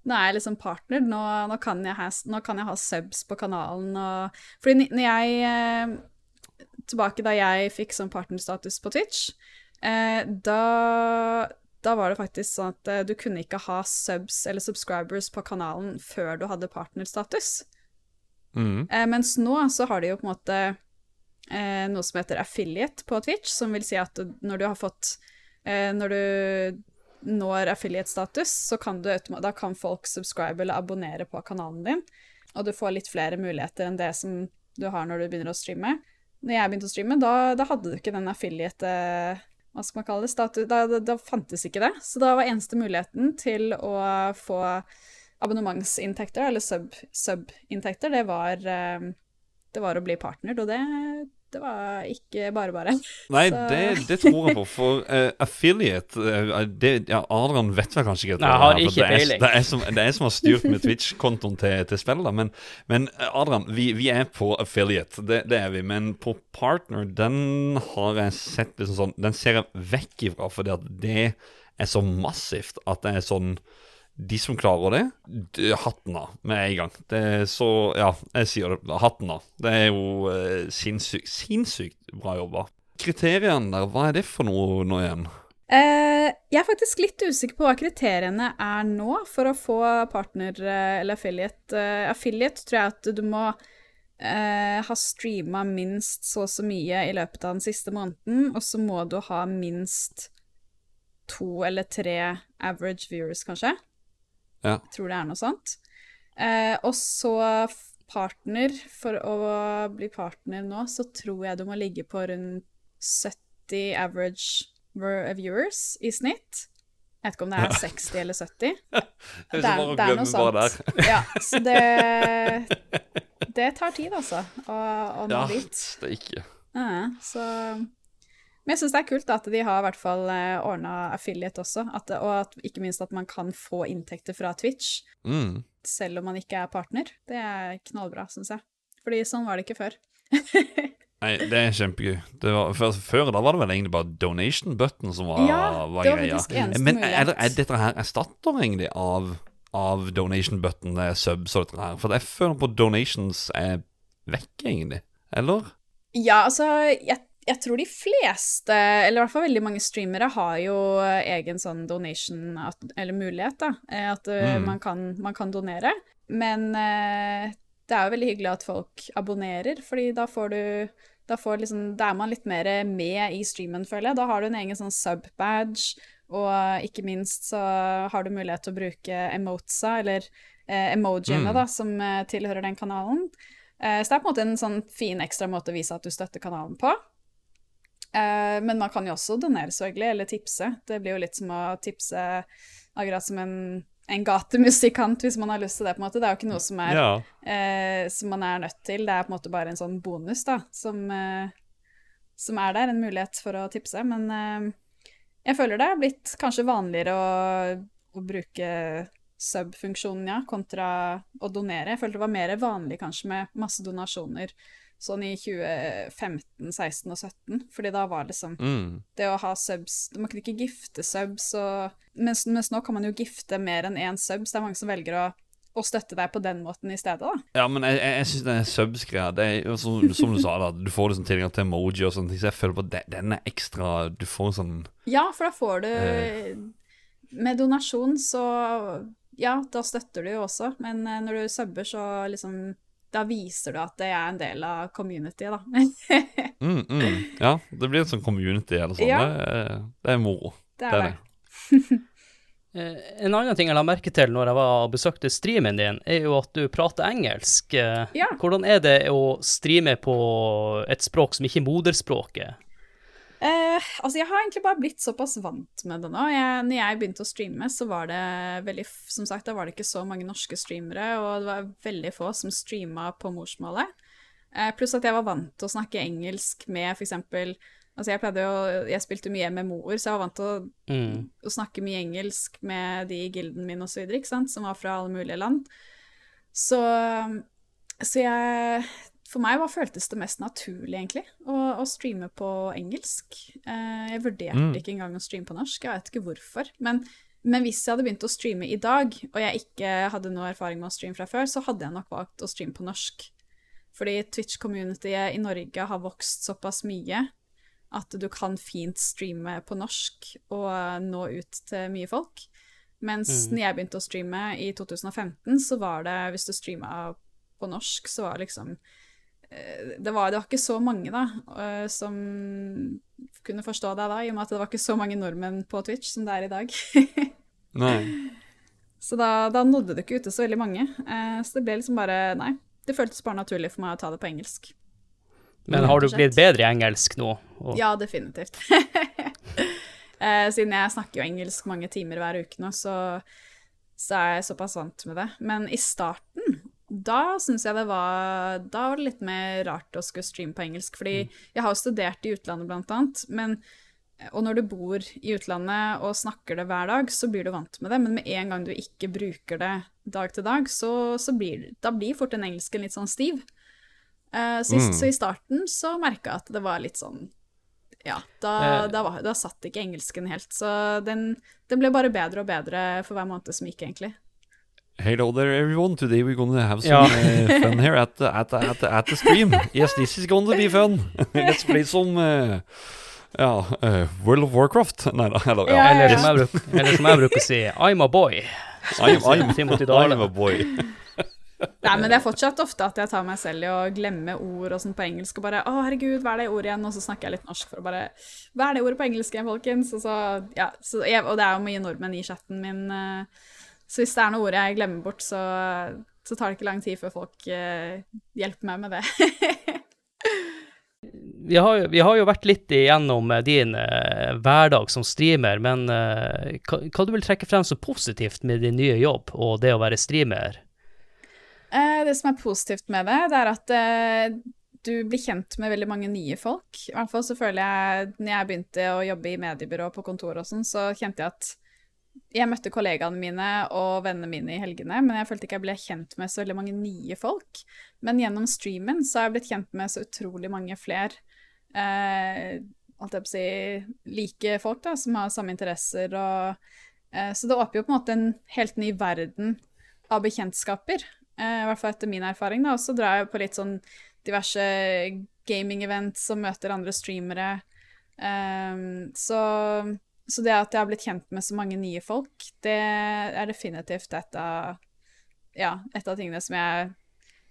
nå er jeg liksom partner. Nå, nå, kan jeg ha, nå kan jeg ha subs på kanalen. Og, fordi når jeg eh, Tilbake da jeg fikk sånn partnerstatus på Twitch, eh, da da var det faktisk sånn at uh, du kunne ikke ha subs eller subscribers på kanalen før du hadde partnerstatus. Mm. Uh, mens nå så har de jo på en måte noe som heter affiliate på Twitch, som vil si at når du har fått Når du når affiliate-status, så kan du da kan folk subscribe eller abonnere på kanalen din, og du får litt flere muligheter enn det som du har når du begynner å streame. Når jeg begynte å streame, da, da hadde du ikke den affiliate hva skal man kalle det, Statu da, da, da, fantes ikke det. Så da var eneste muligheten til å få abonnementsinntekter, eller sub-inntekter, sub det, eh, det var å bli partner, og det, det var ikke bare bare. Nei, det, det, tror jeg på, for uh, affiliate uh, det, ja, Adrian vet vel kanskje ikke Nei, jeg har ikke peiling. Det, er som, det er som har styrt med Twitch-kontoen til, til spillet, men, men Adrian, vi, vi, er på affiliate, det, det, er vi. Men på partner, den har jeg sett liksom sånn Den ser jeg vekk ifra, fordi at det er så massivt at det er sånn de som klarer det, hatten av med en gang. Det er så Ja, jeg sier det. Hatten av. Det er jo eh, sinnssykt, sinnssykt bra jobba. Kriteriene der, hva er det for noe nå igjen? Eh, jeg er faktisk litt usikker på hva kriteriene er nå for å få partner uh, eller affiliate. Uh, affiliate tror jeg at du må ha streama minst så og så mye i løpet av den siste måneden, og så må du ha minst to eller tre average viewers, kanskje. Ja. Jeg tror det er noe sånt. Eh, og så partner. For å bli partner nå, så tror jeg du må ligge på rundt 70 average viewers i snitt. Jeg vet ikke om det er 60 eller 70. Det er, det er noe sånt. Ja, så det Det tar tid, altså, å, å nå ja, dit. Det er ikke. Ja, så men jeg syns det er kult at de har i hvert fall eh, ordna affiliate også, at, og at, ikke minst at man kan få inntekter fra Twitch mm. selv om man ikke er partner. Det er knallbra, syns jeg. Fordi sånn var det ikke før. Nei, det er kjempegøy. Det var, før, før, da var det vel egentlig bare donation button som var, ja, var det var faktisk eneste Men er, er dette her erstatter egentlig av, av donation button, det er subs og dette her? For jeg føler på donations er vekk, egentlig. Eller? Ja, altså jeg jeg tror de fleste, eller i hvert fall veldig mange streamere, har jo egen sånn donation, at, eller mulighet, da. eh, At uh, Mm. man, kan, man kan donere. Men eh, det er jo veldig hyggelig at folk abonnerer, fordi da får du da, får liksom, da er man litt mer med i streamen, føler jeg. Da har du en egen sånn sub-badge, og ikke minst så har du mulighet til å bruke emotesa, eller eh, emojiene, Mm. da, som eh, tilhører den kanalen. Eh, så det er på en måte en sånn fin ekstra måte å vise at du støtter kanalen på. Eh, men man kan jo også donere, selvfølgelig, eller tipse. Det blir jo litt som å tipse akkurat som en, en gatemusikant, hvis man har lyst til det, på en måte. Det er jo ikke noe som, er, Ja. eh, som man er nødt til. Det er på en måte bare en sånn bonus, da, som, eh, som er der. En mulighet for å tipse. Men eh, jeg føler det er blitt kanskje vanligere å, å bruke sub-funksjonen, ja, kontra å donere. Jeg følte det var mer vanlig kanskje med masse donasjoner sånn i 2015, 16 og 17, fordi da var liksom Mm. det å ha subs Man kunne ikke gifte subs, og, mens, mens nå kan man jo gifte mer enn én subs. Det er mange som velger å, å støtte deg på den måten i stedet, da. Ja, men jeg, jeg, jeg syns den subs-greia Det er som, som du sa, da du får liksom tilgang til emoji og sånne ting, så jeg føler på at den er ekstra Du får sånn Ja, for da får du Eh. Med donasjon så Ja, da støtter du jo også, men eh, når du subber, så liksom Da viser du at det er en del av communityet, da. mm, mm. Ja, det blir en sånn community eller sånn. Ja. Det, det er moro. Det er det. det. En annen ting jeg la merke til når jeg var og besøkte streamen din, er jo at du prater engelsk. Eh, Ja. Hvordan er det å streame på et språk som ikke er moderspråket? Eh, altså, jeg har egentlig bare blitt såpass vant med det nå. Jeg, når jeg begynte å streame, så var det veldig Som sagt, da var det ikke så mange norske streamere, og det var veldig få som streama på morsmålet. Eh, pluss at jeg var vant til å snakke engelsk med for eksempel Altså, jeg pleide jo Jeg spilte mye MMO-er, så jeg var vant til å, Mm. å snakke mye engelsk med de i gilden min sant, som var fra alle mulige land. Så, så jeg for meg var, føltes det mest naturlig, egentlig, å, å streame på engelsk. Eh, jeg vurderte Mm. ikke engang å streame på norsk, jeg vet ikke hvorfor. Men, men hvis jeg hadde begynt å streame i dag, og jeg ikke hadde noe erfaring med å streame fra før, så hadde jeg nok valgt å streame på norsk. Fordi Twitch-communityet i Norge har vokst såpass mye at du kan fint streame på norsk og nå ut til mye folk. Mens når jeg begynte å streame i 2015, så var det, hvis du streama på norsk, så var det liksom det var, det var ikke så mange da, eh, som kunne forstå deg da, i og med at det var ikke så mange nordmenn på Twitch som det er i dag. Nei. så da, da nådde det ikke ute så veldig mange. Eh, så det ble liksom bare Nei. Det føltes bare naturlig for meg å ta det på engelsk. Men har du blitt bedre i engelsk nå? Og, Ja, definitivt. eh, siden jeg snakker jo engelsk mange timer hver uke nå, så, så er jeg såpass vant med det. Men i starten, da syns jeg det var Da var det litt mer rart å skulle streame på engelsk. Fordi jeg har jo studert i utlandet, blant annet. Men, og når du bor i utlandet og snakker det hver dag, så blir du vant med det. Men med en gang du ikke bruker det dag til dag, så, så blir da blir fort den engelsken litt sånn stiv. Uh, så, Mm. så i starten så merka jeg at det var litt sånn Ja, da, Eh. da, var, da satt ikke engelsken helt. Så den, den ble bare bedre og bedre for hver måned som gikk, egentlig. Hello there, everyone. Today we're going to have some Ja. uh, fun here at the, at, the, at, the, at the stream. Yes, this is going to be fun. Let's play some uh, ja, uh, World of Warcraft. Nei da. Eller, ja. Eller, som jeg bruk, eller som jeg bruker å si, I'm a boy. I'm, I'm, I'm a boy. Nei, men det er fortsatt ofte at jeg tar meg selv i å glemme ord og sånn på engelsk, og bare 'Å, herregud, hva er det ordet igjen?' Og så snakker jeg litt norsk for å bare 'Hva er det ordet på engelsk igjen, folkens?' Og så, ja, så jeg, Og det er jo mye nordmenn i chatten min, eh, så hvis det er noe ord jeg glemmer bort, så, så tar det ikke lang tid før folk eh, hjelper meg med det. Vi har, vi har jo vært litt igjennom eh, din eh, hverdag som streamer, men eh, hva, hva du vil trekke frem som positivt med din nye jobb og det å være streamer? Eh, det som er positivt med det, det er at eh, du blir kjent med veldig mange nye folk. I hvert fall så føler jeg, når jeg begynte å jobbe i mediebyrå på kontor og sånn, så kjente jeg at jeg møtte kollegaene mine og vennene mine i helgene, men jeg følte ikke jeg ble kjent med så veldig mange nye folk. Men gjennom streamen så har jeg blitt kjent med så utrolig mange flere eh, si, like folk da, som har samme interesser. Og, eh, så det åpner jo på en måte en helt ny verden av bekjentskaper. Eh, I hvert fall etter min erfaring. Og så drar jeg på litt sånn diverse gaming-events og møter andre streamere. Ehm, så, så det at jeg har blitt kjent med så mange nye folk, det er definitivt et av, ja, et av tingene som jeg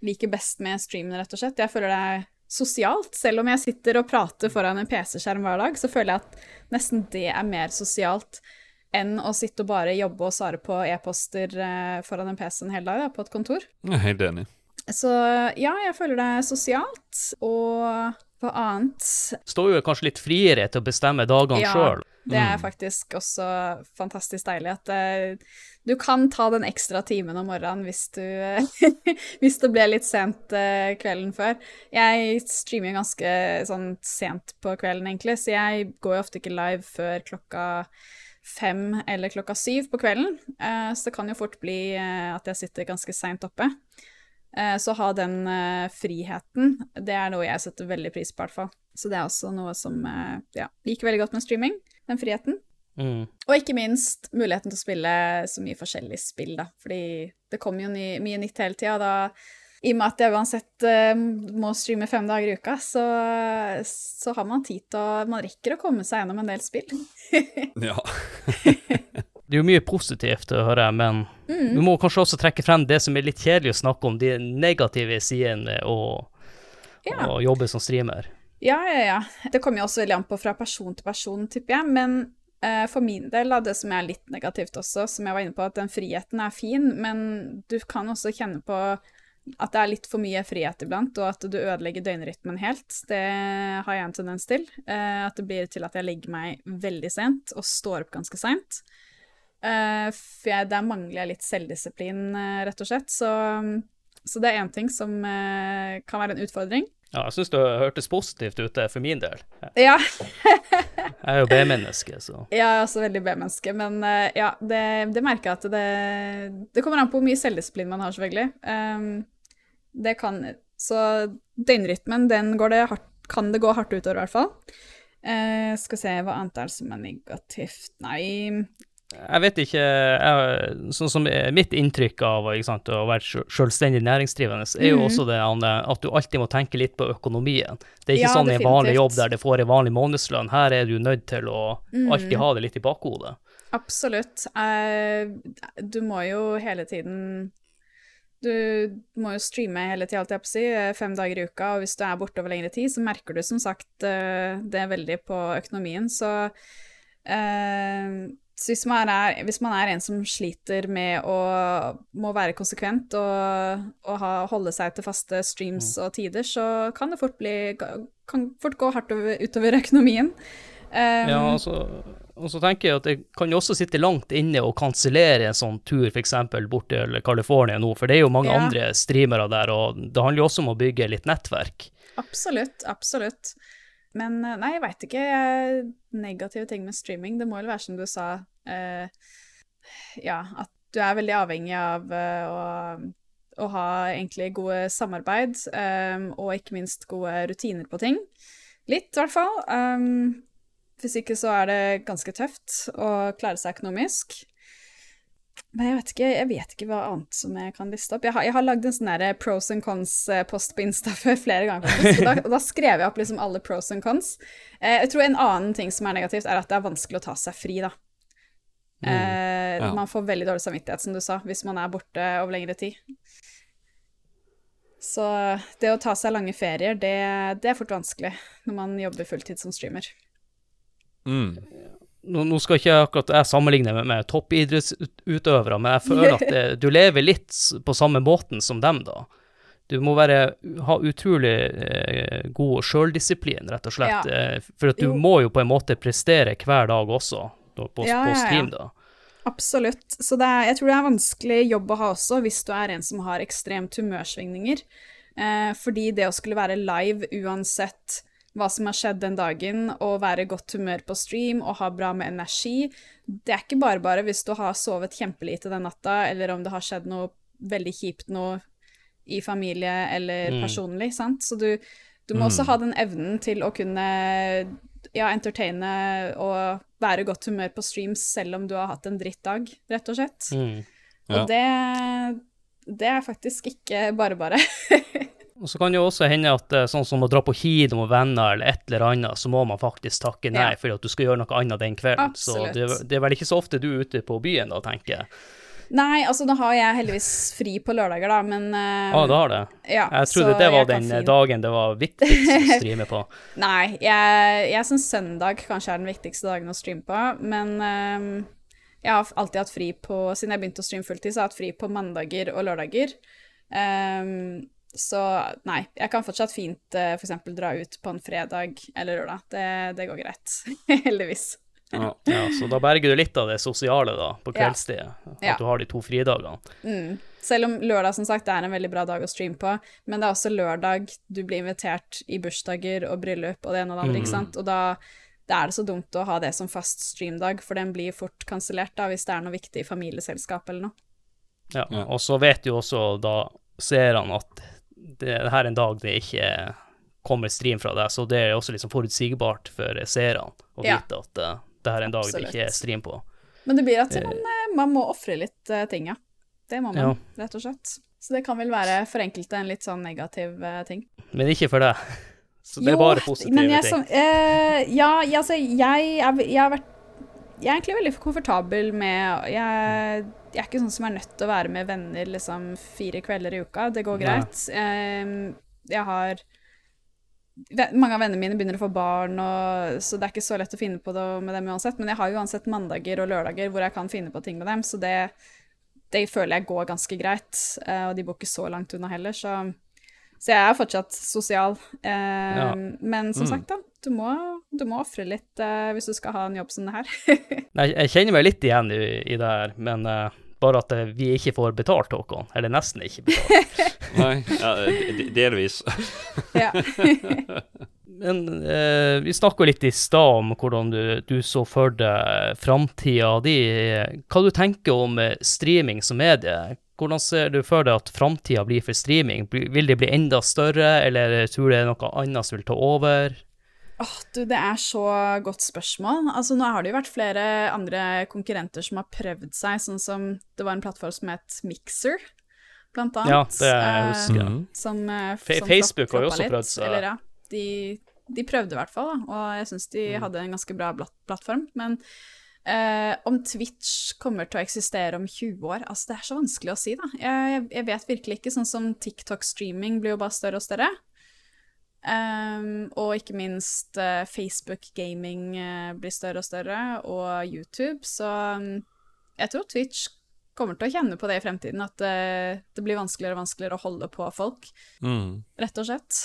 liker best med streamen, rett og slett. Jeg føler det er sosialt. Selv om jeg sitter og prater foran en PC-skjerm hver dag, så føler jeg at nesten det er mer sosialt enn å sitte og bare jobbe og svare på e-poster eh, foran en PC en hel dag da, på et kontor. Jeg er helt enig. Så ja, jeg føler det er sosialt, og hva annet? Står jo kanskje litt friere til å bestemme dagene Ja. sjøl. Det er faktisk også fantastisk deilig at uh, du kan ta den ekstra timen om morgenen hvis du Hvis det ble litt sent uh, kvelden før. Jeg streamer jo ganske sånn sent på kvelden, egentlig, så jeg går jo ofte ikke live før klokka fem eller klokka syv på kvelden. Uh, så det kan jo fort bli at jeg sitter ganske seint oppe. Eh, Så ha den eh, friheten, det er noe jeg setter veldig pris på, i hvert fall. Så det er også noe som eh, ja, liker veldig godt med streaming, den friheten. Mm. Og ikke minst muligheten til å spille så mye forskjellig spill, da. Fordi det kommer jo ny, mye nytt hele tida, da i og med at jeg uansett må streame fem dager i uka, så, så har man tid til å Man rekker å komme seg gjennom en del spill. Ja. Det er jo mye positivt å høre, men vi må kanskje også trekke frem det som er litt kjedelig å snakke om, de negative sidene og, Ja. og jobbe som streamer. Ja, ja, ja. Det kommer jo også veldig an på fra person til person, tipper jeg. Men eh, for min del, da, det som er litt negativt også, som jeg var inne på, at den friheten er fin, men du kan også kjenne på at det er litt for mye frihet iblant, og at du ødelegger døgnrytmen helt. Det har jeg en tendens til. Eh, at det blir til at jeg legger meg veldig sent og står opp ganske seint. Eh, for jeg, der mangler jeg litt selvdisiplin, eh, rett og slett. Så, så det er én ting som eh, kan være en utfordring. Ja, jeg syns det hørtes positivt ut for min del. Ja, Jeg er jo B-menneske, så Jeg er også veldig B-menneske, men ja, det, det merker jeg at det Det kommer an på hvor mye selvdisiplin man har, selvfølgelig. Um, det kan Så døgnrytmen, den går det hardt, kan det gå hardt utover, i hvert fall. Uh, skal se, hva annet er det som er negativt Nei Jeg vet ikke jeg, Sånn som mitt inntrykk av sant, å være selvstendig næringsdrivende, er jo mm. også det Anne, at du alltid må tenke litt på økonomien. Det er ikke Ja, sånn i en vanlig jobb der du får en vanlig månedslønn. Her er du nødt til å Mhm. alltid ha det litt i bakhodet. Absolutt. Du må jo hele tiden Du må jo streame hele tida, alt jeg på å si, fem dager i uka, og hvis du er borte over lengre tid, så merker du som sagt eh, det veldig på økonomien, så eh, så hvis man, er, hvis man er en som sliter med å må være konsekvent og, og ha, holde seg til faste streams og tider, så kan det fort bli kan fort gå hardt over, utover økonomien. Um, Ja, altså, og så tenker jeg at jeg kan jo også sitte langt inne og kansellere en sånn tur, f.eks. bort til California nå, for det er jo mange Ja. andre streamere der, og det handler jo også om å bygge litt nettverk. Absolutt, absolutt. Men eh, nei, jeg veit ikke. Negative ting med streaming, det må vel være som du sa, eh, ja, at du er veldig avhengig av eh, å, å ha egentlig gode samarbeid, eh, og ikke minst gode rutiner på ting. Litt, i hvert fall. Um, hvis ikke så er det ganske tøft å klare seg økonomisk. Men jeg vet ikke, jeg vet ikke hva annet som jeg kan liste opp. Jeg har, jeg har lagd en sånn der pros and cons-post på Insta før flere ganger. Da, og da skrev jeg opp liksom alle pros and cons. Eh, jeg tror en annen ting som er negativt, er at det er vanskelig å ta seg fri, da. Eh, ja. Man får veldig dårlig samvittighet, som du sa, hvis man er borte over lengre tid. Så det å ta seg lange ferier, det, det er fort vanskelig når man jobber fulltid som streamer. Mm. Nå, nå skal ikke akkurat jeg sammenligne med, med toppidrettsutøvere, men jeg føler at det, du lever litt på samme måten som dem, da. Du må være, ha utrolig eh, god sjøldisiplin, rett og slett. Ja. for at du må jo på en måte prestere hver dag også, da, på, Ja, på stream, da. Absolutt. Så det er, jeg tror det er vanskelig jobb å ha også, hvis du er en som har ekstremt humørsvingninger. Eh, fordi det å skulle være live uansett hva som har skjedd den dagen, og være i godt humør på stream og ha bra med energi, det er ikke bare bare hvis du har sovet kjempelite den natta, eller om det har skjedd noe veldig kjipt noe i familie eller Mm. personlig, sant. Så du, du må Mm. også ha den evnen til å kunne ja, entertaine og være i godt humør på streams selv om du har hatt en drittdag, rett og slett. Mm. Ja. Og det, det er faktisk ikke bare bare. Og så kan det jo også hende at eh, sånn som å dra på kino med venner eller et eller annet, så må man faktisk takke nei Ja. fordi at du skal gjøre noe annet den kvelden. Så det, det er vel ikke så ofte du er ute på byen da, tenker jeg. Nei, altså nå har jeg heldigvis fri på lørdager, da, men eh, ah, du har det. ja, Jeg trodde det var den dagen det var viktigst å streame på. Nei, jeg, jeg syns søndag kanskje er den viktigste dagen å streame på, men ehm, jeg har alltid hatt fri på Siden jeg begynte å streame fulltid, så har jeg hatt fri på mandager og lørdager. Ehm, så nei, jeg kan fortsatt fint uh, f.eks. dra ut på en fredag eller lørdag. Det, det går greit. Heldigvis. Ja. Ja, så da berger du litt av det sosiale da, på Ja. kveldstid. At Ja. du har de to fridagene. Mm. Selv om lørdag som sagt er en veldig bra dag å streame på, men det er også lørdag du blir invitert i bursdager og bryllup og det ene og det andre, ikke sant? Og da, da er det så dumt å ha det som fast streamdag, for den blir fort kansellert hvis det er noe viktig i familieselskap eller noe. Ja. Ja. Og så vet jo også da seerne at det, det her er en dag det ikke kommer stream fra deg, så det er også liksom forutsigbart for seerne å Ja. vite at uh, det her er en dag Absolutt. det ikke er stream på. Men det blir at man, eh, man må ofre litt uh, ting, ja. Det må man, Ja. rett og slett. Så det kan vel være for enkelte en litt sånn negativ uh, ting. Men ikke for deg. Så det er bare positive ting. som- uh, ja, ja, altså, jeg, jeg, jeg har vært Jeg er egentlig veldig komfortabel med jeg, jeg er ikke sånn som er nødt til å være med venner liksom fire kvelder i uka. Det går greit. Jeg har Mange av vennene mine begynner å få barn, og, så det er ikke så lett å finne på det med dem uansett. Men jeg har uansett mandager og lørdager hvor jeg kan finne på ting med dem, så det, det føler jeg går ganske greit. eh, og de bor ikke så langt unna heller, så så jeg er fortsatt sosial. Eh, Ja. Men som Mm. sagt, da, du må, du må ofre litt eh, hvis du skal ha en jobb som det her. Nei, jeg kjenner meg litt igjen i, i det her, men eh, bare at eh, vi ikke får betalt, Håkon. Eller nesten ikke betalt. Nei, ja, delvis. ja. Men eh, vi snakka litt i stad om hvordan du, du så for deg framtida di. Hva du tenker om eh, streaming som medie? Hvordan ser du for deg at framtida blir for streaming? Vil det bli enda større, eller tror du det er noe annet som vil ta over? Åh, du, det er så godt spørsmål. Altså, nå har det jo vært flere andre konkurrenter som har prøvd seg, sånn som det var en plattform som het Mixer, blant annet. Ja, det eh, husker jeg. Mhm. Som, eh, som Facebook har jo også prøvd seg. Eller ja, de, de prøvde i hvert fall, da, og jeg syns de Mm. hadde en ganske bra plattform. Men eh, om Twitch kommer til å eksistere om 20 år, altså det er så vanskelig å si, da. Jeg, jeg vet virkelig ikke, sånn som TikTok-streaming blir jo bare større og større. Um, og ikke minst uh, Facebook-gaming uh, blir større og større, og YouTube, så um, jeg tror Twitch kommer til å kjenne på det i fremtiden, at eh, det blir vanskeligere og vanskeligere å holde på folk Mm. rett og slett.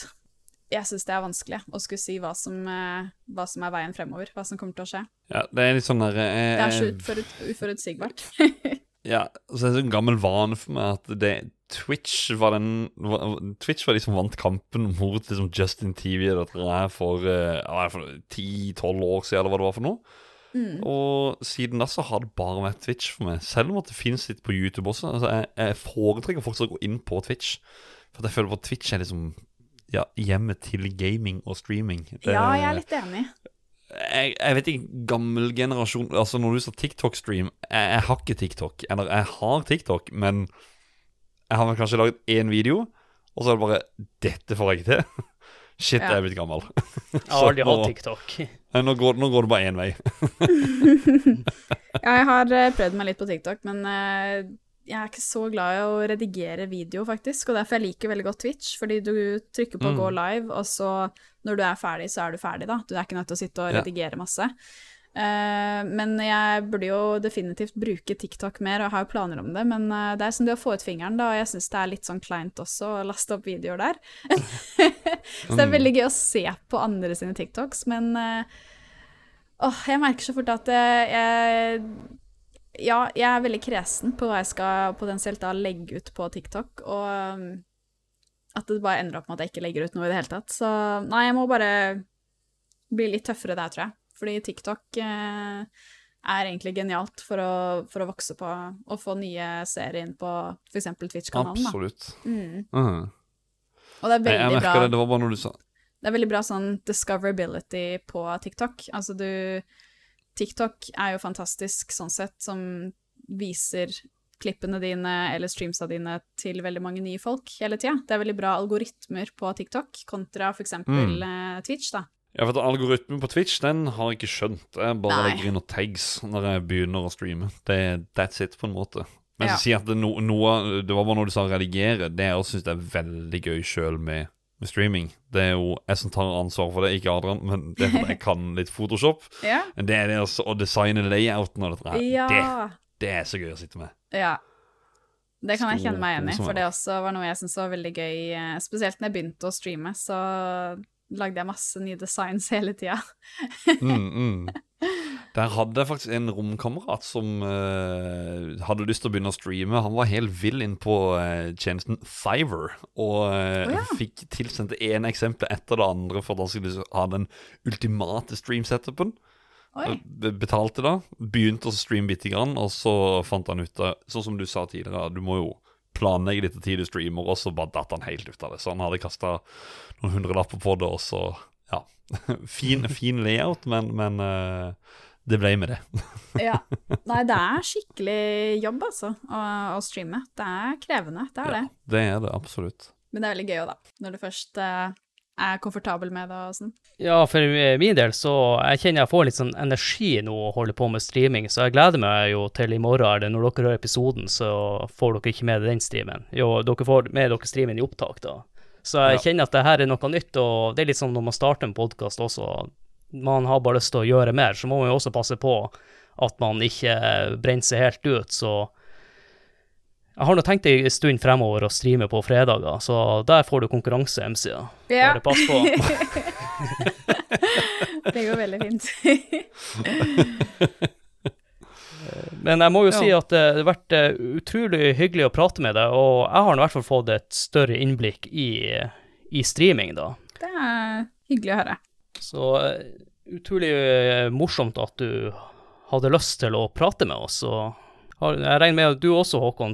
Jeg syns det er vanskelig å skulle si hva som, eh, hva som er veien fremover, hva som kommer til å skje. Ja, det er litt sånn der eh, Det er så utforut, uforutsigbart. Ja, så er det en gammel vane for meg at det, Twitch var den Twitch var de som vant kampen mot liksom Justin TV for, eh, for 10-12 år siden, eller hva det var for noe. Mm. Og siden da så har det bare vært Twitch for meg. Selv om at det finnes litt på YouTube også. Altså, jeg, jeg foretrekker fortsatt å gå inn på Twitch. For jeg føler på Twitch er liksom ja, hjemmet til gaming og streaming. Det- Ja, jeg er litt enig. jeg, jeg vet ikke, gammel generasjon Altså Når du sa TikTok-stream jeg, jeg har ikke TikTok. Eller jeg har TikTok, men jeg har vel kanskje laget én video, og så er det bare 'Dette får jeg ikke til'. Shit, Ja. jeg er blitt gammel. Jeg har aldri hatt TikTok. Nå går, nå går det bare én vei. Ja, jeg har eh, prøvd meg litt på TikTok, men eh, jeg er ikke så glad i å redigere video, faktisk. Og derfor jeg liker veldig godt Twitch, fordi du trykker på Mm. gå live, og så når du er ferdig, så er du ferdig, da. Du er ikke nødt til å sitte og Ja. redigere masse. Uh, men jeg burde jo definitivt bruke TikTok mer, og jeg har jo planer om det, men uh, det er som det å få ut fingeren, da, og jeg syns det er litt sånn kleint også å laste opp videoer der. så det er Mm. veldig gøy å se på andre sine TikToks, men uh, åh, jeg merker så fort at jeg ja, jeg er veldig kresen på hva jeg skal potensielt da legge ut på TikTok, og um, at det bare ender opp med at jeg ikke legger ut noe i det hele tatt. Så nei, jeg må bare bli litt tøffere der, tror jeg. Fordi TikTok eh, er egentlig genialt for å, for å vokse på og få nye serier inn på f.eks. Twitch-kanalen. Absolutt. Mm. -huh. Og det er veldig Jeg, jeg bra. det. Det var bare noe du sa Det er veldig bra sånn discoverability på TikTok. Altså du TikTok er jo fantastisk sånn sett, som viser klippene dine eller streamsa dine til veldig mange nye folk hele tida. Det er veldig bra algoritmer på TikTok kontra eksempel Mm. eh, Twitch, da. Ja, for Algoritmen på Twitch den har jeg ikke skjønt. Jeg bare Nei. legger inn noen tags når jeg begynner å streame. Det, that's it, på en måte. Men Ja. si at det, no, noe, det var bare noe du sa redigere. Det jeg også syns er veldig gøy sjøl med, med streaming. Det er jo jeg som tar ansvar for det, ikke Adrian, men det er fordi jeg kan litt Photoshop. Ja. Det er det altså å designe layouten og dette her. ja. Det, det er så gøy å sitte med. Ja. Det kan jeg kjenne meg igjen i, for det også var noe jeg syntes var veldig gøy. eh, Spesielt når jeg begynte å streame, så lagde jeg masse nye designs hele tida. Mm, mm. Der hadde jeg faktisk en romkamerat som uh, hadde lyst til å begynne å streame. Han var helt vill inn på uh, tjenesten Fiver, og uh, oh, ja. fikk tilsendt det ene eksempelet etter det andre for at han skulle ha den ultimate stream-setupen. Betalte da, begynte å streame bitte grann, og så fant han ut av Sånn som du sa tidligere, du må jo planlegge litt tid du streamer, og så bare datt han helt ut av det. Så han hadde kasta noen hundrelapper på det, og så Ja. fin, fin layout, men, men eh, det ble med det. Ja. Nei, det er skikkelig jobb, altså, å, å streame. Det er krevende, det er det. Ja, det er det absolutt. Men det er veldig gøy òg, da. Når du først eh, er komfortabel med det og sånn. Ja, for min del så jeg kjenner jeg får litt sånn energi nå å holde på med streaming, så jeg gleder meg jo til i morgen, eller når dere hører episoden, så får dere ikke med den streamen. Jo, dere får med dere streamen i opptak, da. Så jeg Ja. kjenner at det her er noe nytt, og det er litt sånn når man starter en podkast også, man har bare lyst til å gjøre mer, så må man jo også passe på at man ikke brenner seg helt ut, så jeg har nå tenkt en stund fremover å streame på fredager, så der får du konkurranse, MC. Ja. Bare pass på. Det går veldig fint. Men jeg må jo Ja. si at eh, det har vært eh, utrolig hyggelig å prate med deg, og jeg har i hvert fall fått et større innblikk i, i streaming, da. Det er hyggelig å høre. Så eh, utrolig eh, morsomt at du hadde lyst til å prate med oss, og jeg regner med at du også, Håkon,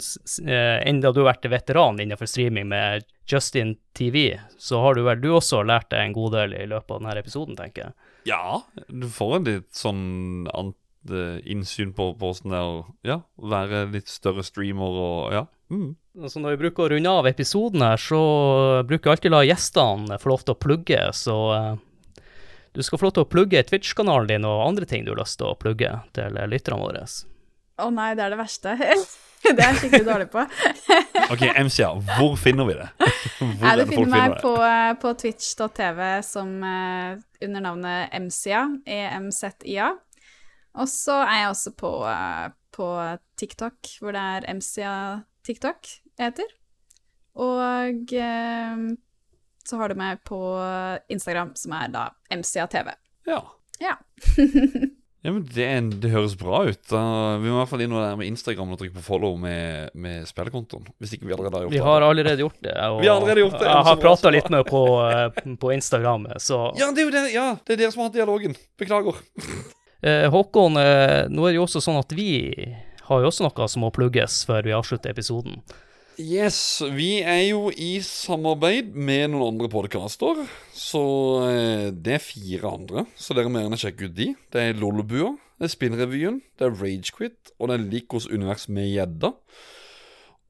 eh, enda du har vært veteran innenfor streaming med Justin TV, så har du vel du også lært deg en god del i løpet av denne episoden, tenker jeg. Ja, du får en litt sånn ant, eh, innsyn på på åssen det er å ja, være litt større streamer og ja. Mm. Altså når vi bruker å runde av episoden her, så bruker jeg alltid la gjestene få lov til å plugge, så uh, du skal få lov til å plugge Twitch-kanalen din og andre ting du har lyst til å plugge til eh, lytterne våre. Å nei, det er det verste. det er jeg skikkelig dårlig på. OK, MCA, hvor finner vi det? Hvor Nei, du finner meg finner på, eh, på twitch.tv som uh, under navnet MCA, E EMZIA. Og så er jeg også på, eh, på TikTok, hvor det er MCA TikTok det heter. Og eh, så har du meg på Instagram, som er da MCA TV. Ja. Ja. Ja, men det, det høres bra ut. Da, vi må i hvert fall inn og der med Instagram og trykke på follow med, med spillekontoen. Hvis ikke vi allerede har gjort det. Vi har allerede gjort det. Og Vi har allerede gjort det, Jeg har prata litt med på, eh, på Instagram, så Ja, det er jo det, ja, det er dere som har hatt dialogen. Beklager. Eh, Håkon, eh, nå er det jo også sånn at vi har jo også noe som må plugges før vi avslutter episoden. Yes, vi er jo i samarbeid med noen andre podkaster. Så eh, det er fire andre, så dere må gjerne sjekke ut de. Det er Lollebua, det er Spillrevyen, det er Ragequit, og det er Likos univers med gjedda.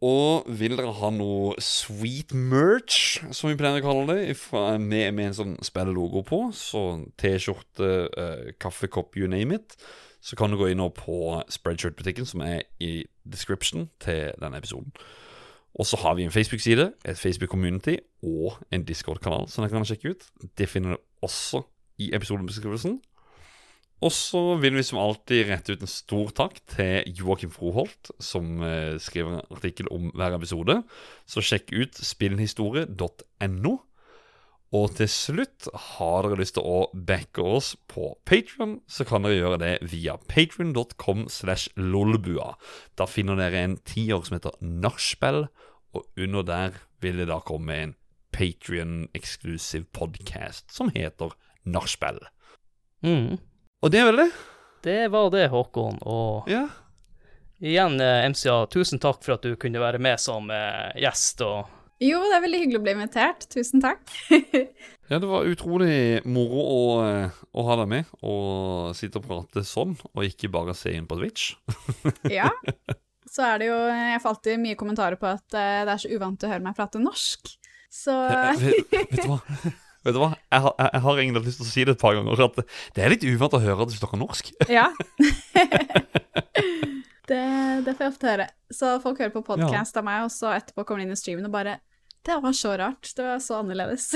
Og vil dere ha noe sweet merch, som vi pleier å kalle det, med, med en sånn spillelogo på, så T-skjorte, uh, kaffekopp, you name it, så kan du gå inn nå på Spreadshirt-butikken, som er i description til denne episoden. Og så har vi en Facebook-side, et Facebook-community og en Discord-kanal som dere kan sjekke ut. Det finner dere også i episodebeskrivelsen. Og så vil vi som alltid rette ut en stor takk til Joakim Froholt, som eh, skriver en artikkel om hver episode. Så sjekk ut spillhistorie.no. Og til slutt, har dere lyst til å backe oss på Patrion, så kan dere gjøre det via patrion.com slash lolbua. Da finner dere en tiår som heter Nachspiel, og under der vil det da komme en Patrion-eksklusiv podcast som heter Nachspiel. Mm. Og det er vel det? Det var det, Håkon. Og Ja. igjen, eh, MCA, tusen takk for at du kunne være med som eh, gjest. og Jo, det er veldig hyggelig å bli invitert. Tusen takk. Ja, det var utrolig moro å, eh, å ha deg med og sitte og prate sånn, og ikke bare se inn på Twitch. Ja. Så er det jo Jeg får alltid mye kommentarer på at det er så uvant å høre meg prate norsk. Så vet, vet du hva? Vet du hva? Jeg har, jeg, jeg har egentlig lyst til å si det et par ganger. At det er litt uvant å høre at du snakker norsk. ja. det, det får jeg ofte høre. Så folk hører på podkast av meg, og så etterpå kommer de inn i streamen og bare Det var så rart. Det var så annerledes.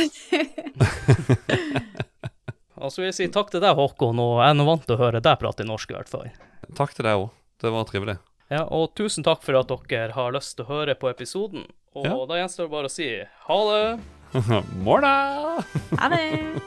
Og så vil jeg si takk til deg, Håkon, og jeg er nå vant til å høre deg prate norsk, i hvert fall. Takk til deg òg. Det var trivelig. Ja, og tusen takk for at dere har lyst til å høre på episoden. Og Ja. da gjenstår det bare å si ha det. Morna! ha det.